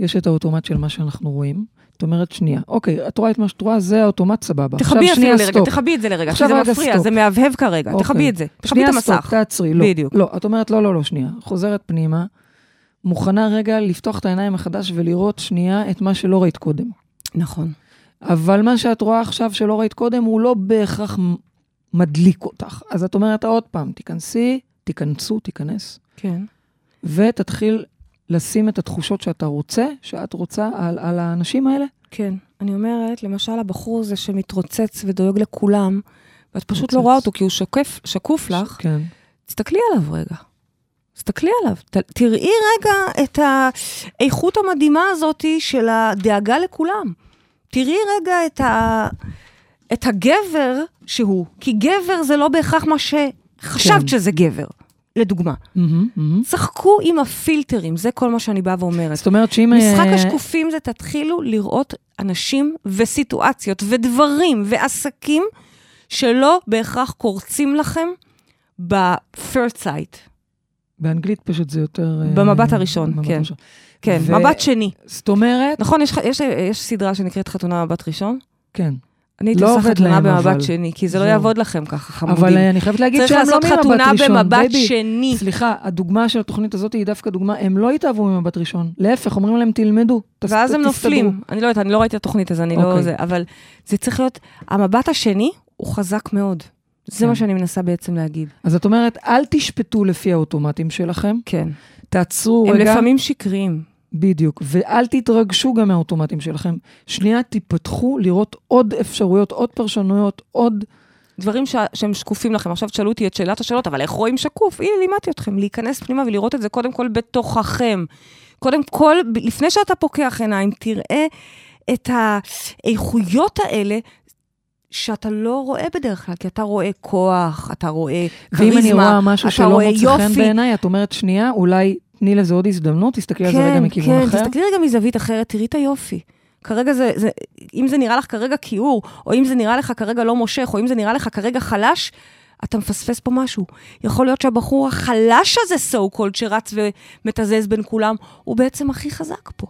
יש את האוטומט של מה שאנחנו רואים. את אומרת, שנייה, אוקיי, את רואה את מה שאת רואה, זה האוטומט, סבבה. תכבי אפילו שנייה, לרגע, stop. תכבי את זה לרגע, כי זה מפריע, סטופ. זה מהבהב כרגע, אוקיי. תכבי את זה, תכבי שנייה, את המסך. stop, תעצרי, לא. בדיוק. לא, את אומרת, לא, לא, לא, שנייה. חוזרת פנימה, מוכנה רגע לפתוח את העיניים מחדש ולראות שנייה את מה שלא ראית קודם. נכון. אבל מה שאת רואה עכשיו שלא ראית קודם, הוא לא בהכרח מדליק אותך. אז את אומרת עוד פעם, תיכנסי, תיכנסו, תיכנס, כן. ותתחיל לשים את התחושות שאתה רוצה, שאת רוצה על, על האנשים האלה. כן. אני אומרת, למשל, הבחור הזה שמתרוצץ ודואג לכולם, ואת פשוט מתרוצץ. לא רואה אותו כי הוא שקף, שקוף לך, כן. תסתכלי עליו רגע. תסתכלי עליו. ת, תראי רגע את האיכות המדהימה הזאת של הדאגה לכולם. תראי רגע את, ה, את הגבר שהוא, כי גבר זה לא בהכרח מה שחשבת כן. שזה גבר, לדוגמה. מהמם, מהמם. צחקו עם הפילטרים, זה כל מה שאני באה ואומרת. זאת אומרת שאם... משחק אה, השקופים זה תתחילו לראות אנשים וסיטואציות ודברים ועסקים שלא בהכרח קורצים לכם ב-first sight. באנגלית פשוט זה יותר... אה, במבט הראשון, במבט כן. הראשון. כן, ו- מבט שני. זאת אומרת, נכון, יש, יש, יש סדרה שנקראת חתונה מבט ראשון? כן. אני הייתי לא עושה חתונה להם, במבט אבל. שני, כי זה לא. יעבוד לכם ככה, חמודים. אבל אה, אני חייבת להגיד צריך שהם לא לעשות ממבט חתונה ראשון. במבט בייבי, שני. סליחה, הדוגמה של התוכנית הזאת היא דווקא דוגמה, הם לא התאהבו ממבט ראשון. להפך, אומרים להם, תלמדו, תס- ואז הם תסתדרו. נופלים. אני לא יודעת, אני לא ראיתי את התוכנית, אז אני לא אוקיי. זה, אבל זה צריך להיות, המבט השני הוא חזק מאוד. זה כן. מה שאני מנסה בעצם להגיד. אז את אומרת, אל תשפטו לפי האוטומטים שלכם, כן. תעצרו הם רגע. לפעמים שקריים. בדיוק, ואל תתרגשו גם מהאוטומטים שלכם. שנייה, תיפתחו לראות עוד אפשרויות, עוד פרשנויות, עוד... דברים ש... שהם שקופים לכם. עכשיו תשאלו אותי את שאלת השאלות, אבל איך רואים שקוף? הנה, לימדתי אתכם, להיכנס פנימה ולראות את זה קודם כל בתוככם. קודם כל, לפני שאתה פוקח עיניים, תראה את האיכויות האלה שאתה לא רואה בדרך כלל, כי אתה רואה כוח, אתה רואה כריזמה, ואם אני רואה משהו אתה שלא רואה מוצא חן יופי. בעיניי, את אומרת, שנייה, אולי תני לזה עוד הזדמנות, תסתכלי על זה רגע מכיוון כן, אחר. כן, תסתכלי רגע מזווית אחרת, תראי את היופי. כרגע זה, זה, אם זה נראה לך כרגע כיעור, או אם זה נראה לך כרגע לא מושך, או אם זה נראה לך כרגע חלש, אתה מפספס פה משהו. יכול להיות שהבחור החלש הזה, so called, שרץ ומתזז בין כולם, הוא בעצם הכי חזק פה.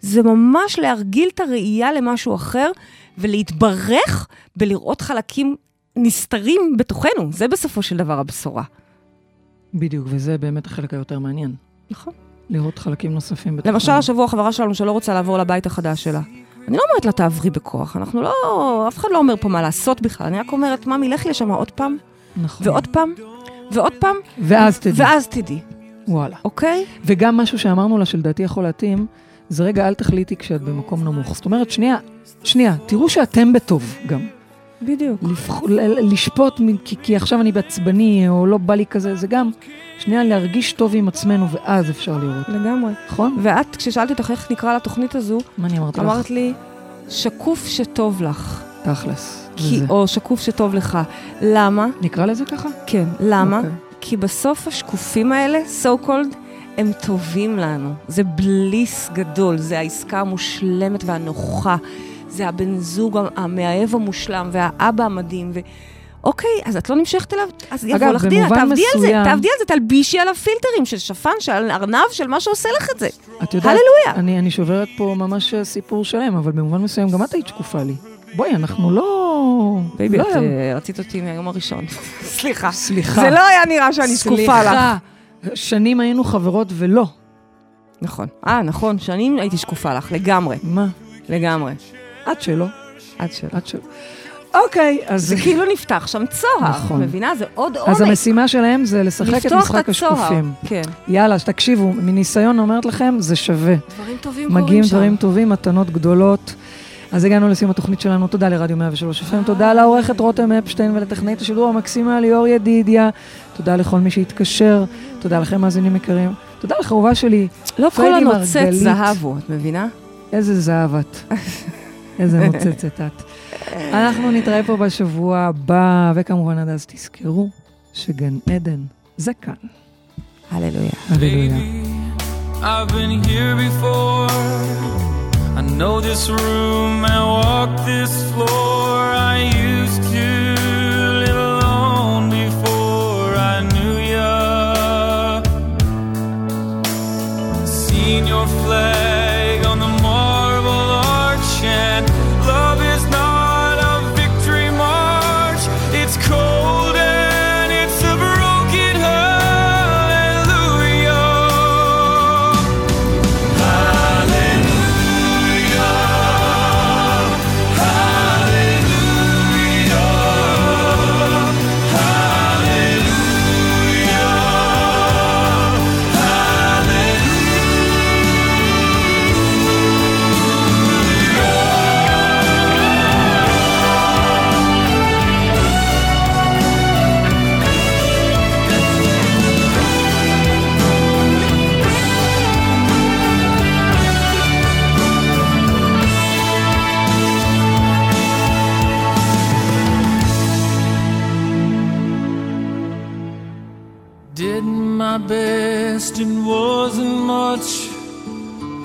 זה ממש להרגיל את הראייה למשהו אחר, ולהתברך בלראות חלקים נסתרים בתוכנו. זה בסופו של דבר הבשורה. בדיוק, וזה באמת החלק היותר מעניין. נכון. לראות חלקים נוספים בתוכנו. למשל, השבוע חברה שלנו שלא רוצה לעבור לבית החדש שלה. אני לא אומרת לה, תעברי בכוח, אנחנו לא, אף אחד לא אומר פה מה לעשות בכלל, אני רק אומרת, ממי, לכי לשם עוד פעם, נכון. ועוד פעם, ועוד פעם, ואז תדעי. ואז תדעי, וואלה. אוקיי? וגם משהו שאמרנו לה שלדעתי יכול להתאים, זה רגע, אל תחליטי כשאת במקום נמוך. זאת אומרת, שנייה, שנייה, תראו שאתם בטוב גם. בדיוק. לבח... לשפוט, כי, כי עכשיו אני בעצבני, או לא בא לי כזה, זה גם, שנייה, להרגיש טוב עם עצמנו, ואז אפשר לראות. לגמרי. נכון? ואת, כששאלתי אותך איך נקרא לתוכנית הזו, מה אני אמרתי לך? אמרת לי, שקוף שטוב לך, תכלס. כי. או שקוף שטוב לך. למה? נקרא לזה ככה? כן. למה? אוקיי. כי בסוף השקופים האלה, so called, הם טובים לנו. זה בליס גדול, זה העסקה המושלמת והנוחה. זה הבן זוג המאהב המושלם והאבא המדהים. ו... אוקיי, אז את לא נמשכת אליו? אז יבוא לך במובן תעבדי על זה, תעבדי על זה, תלבישי עליו פילטרים של שפן, של ארנב, של מה שעושה לך את זה. את יודעת, הללויה. אני, אני שוברת פה ממש סיפור שלם, אבל במובן מסוים גם את היית שקופה לי. בואי, אנחנו לא... בייבי, לא את היה- אה, רצית אותי מהיום הראשון. סליחה. סליחה. זה לא היה נראה שאני שקופה לך. סליחה. שנים היינו חברות ולא. נכון. אה, נכון, שנים הייתי שקופה לך, לגמרי, מה? לגמרי. את שלא. עד שלא. את שלא. אוקיי, אז... זה כאילו נפתח שם צוהר, נכון. מבינה? זה עוד עומק. אז המשימה שלהם זה לשחק את משחק. השקופים. כן. יאללה, תקשיבו, מניסיון אומרת לכם, זה שווה. דברים טובים קורים שם. מגיעים דברים טובים, מתנות גדולות. אז הגענו לסיום התוכנית שלנו, תודה לרדיו 103 FM, תודה לעורכת רותם אפשטיין ולטכנאית השידור המקסימה ליאור ידידיה, תודה לכל מי שהתקשר, תודה לכם מאזינים יקרים, תודה לך אהובה שלי, לא כל הנוצץ. זהב הוא, את מבינה? איזה זהב את, איזה נוצצת את. אנחנו נתראה פה בשבוע הבא, וכמובן עד אז תזכרו שגן עדן זה כאן. הללויה. הללויה. I've been here before. I know this room and walk this floor. I used to live alone before I knew ya. Seen your flag resting it wasn't much.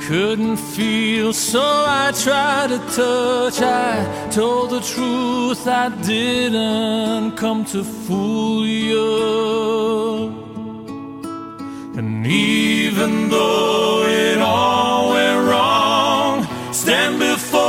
Couldn't feel, so I tried to touch. I told the truth, I didn't come to fool you. And even though it all went wrong, stand before.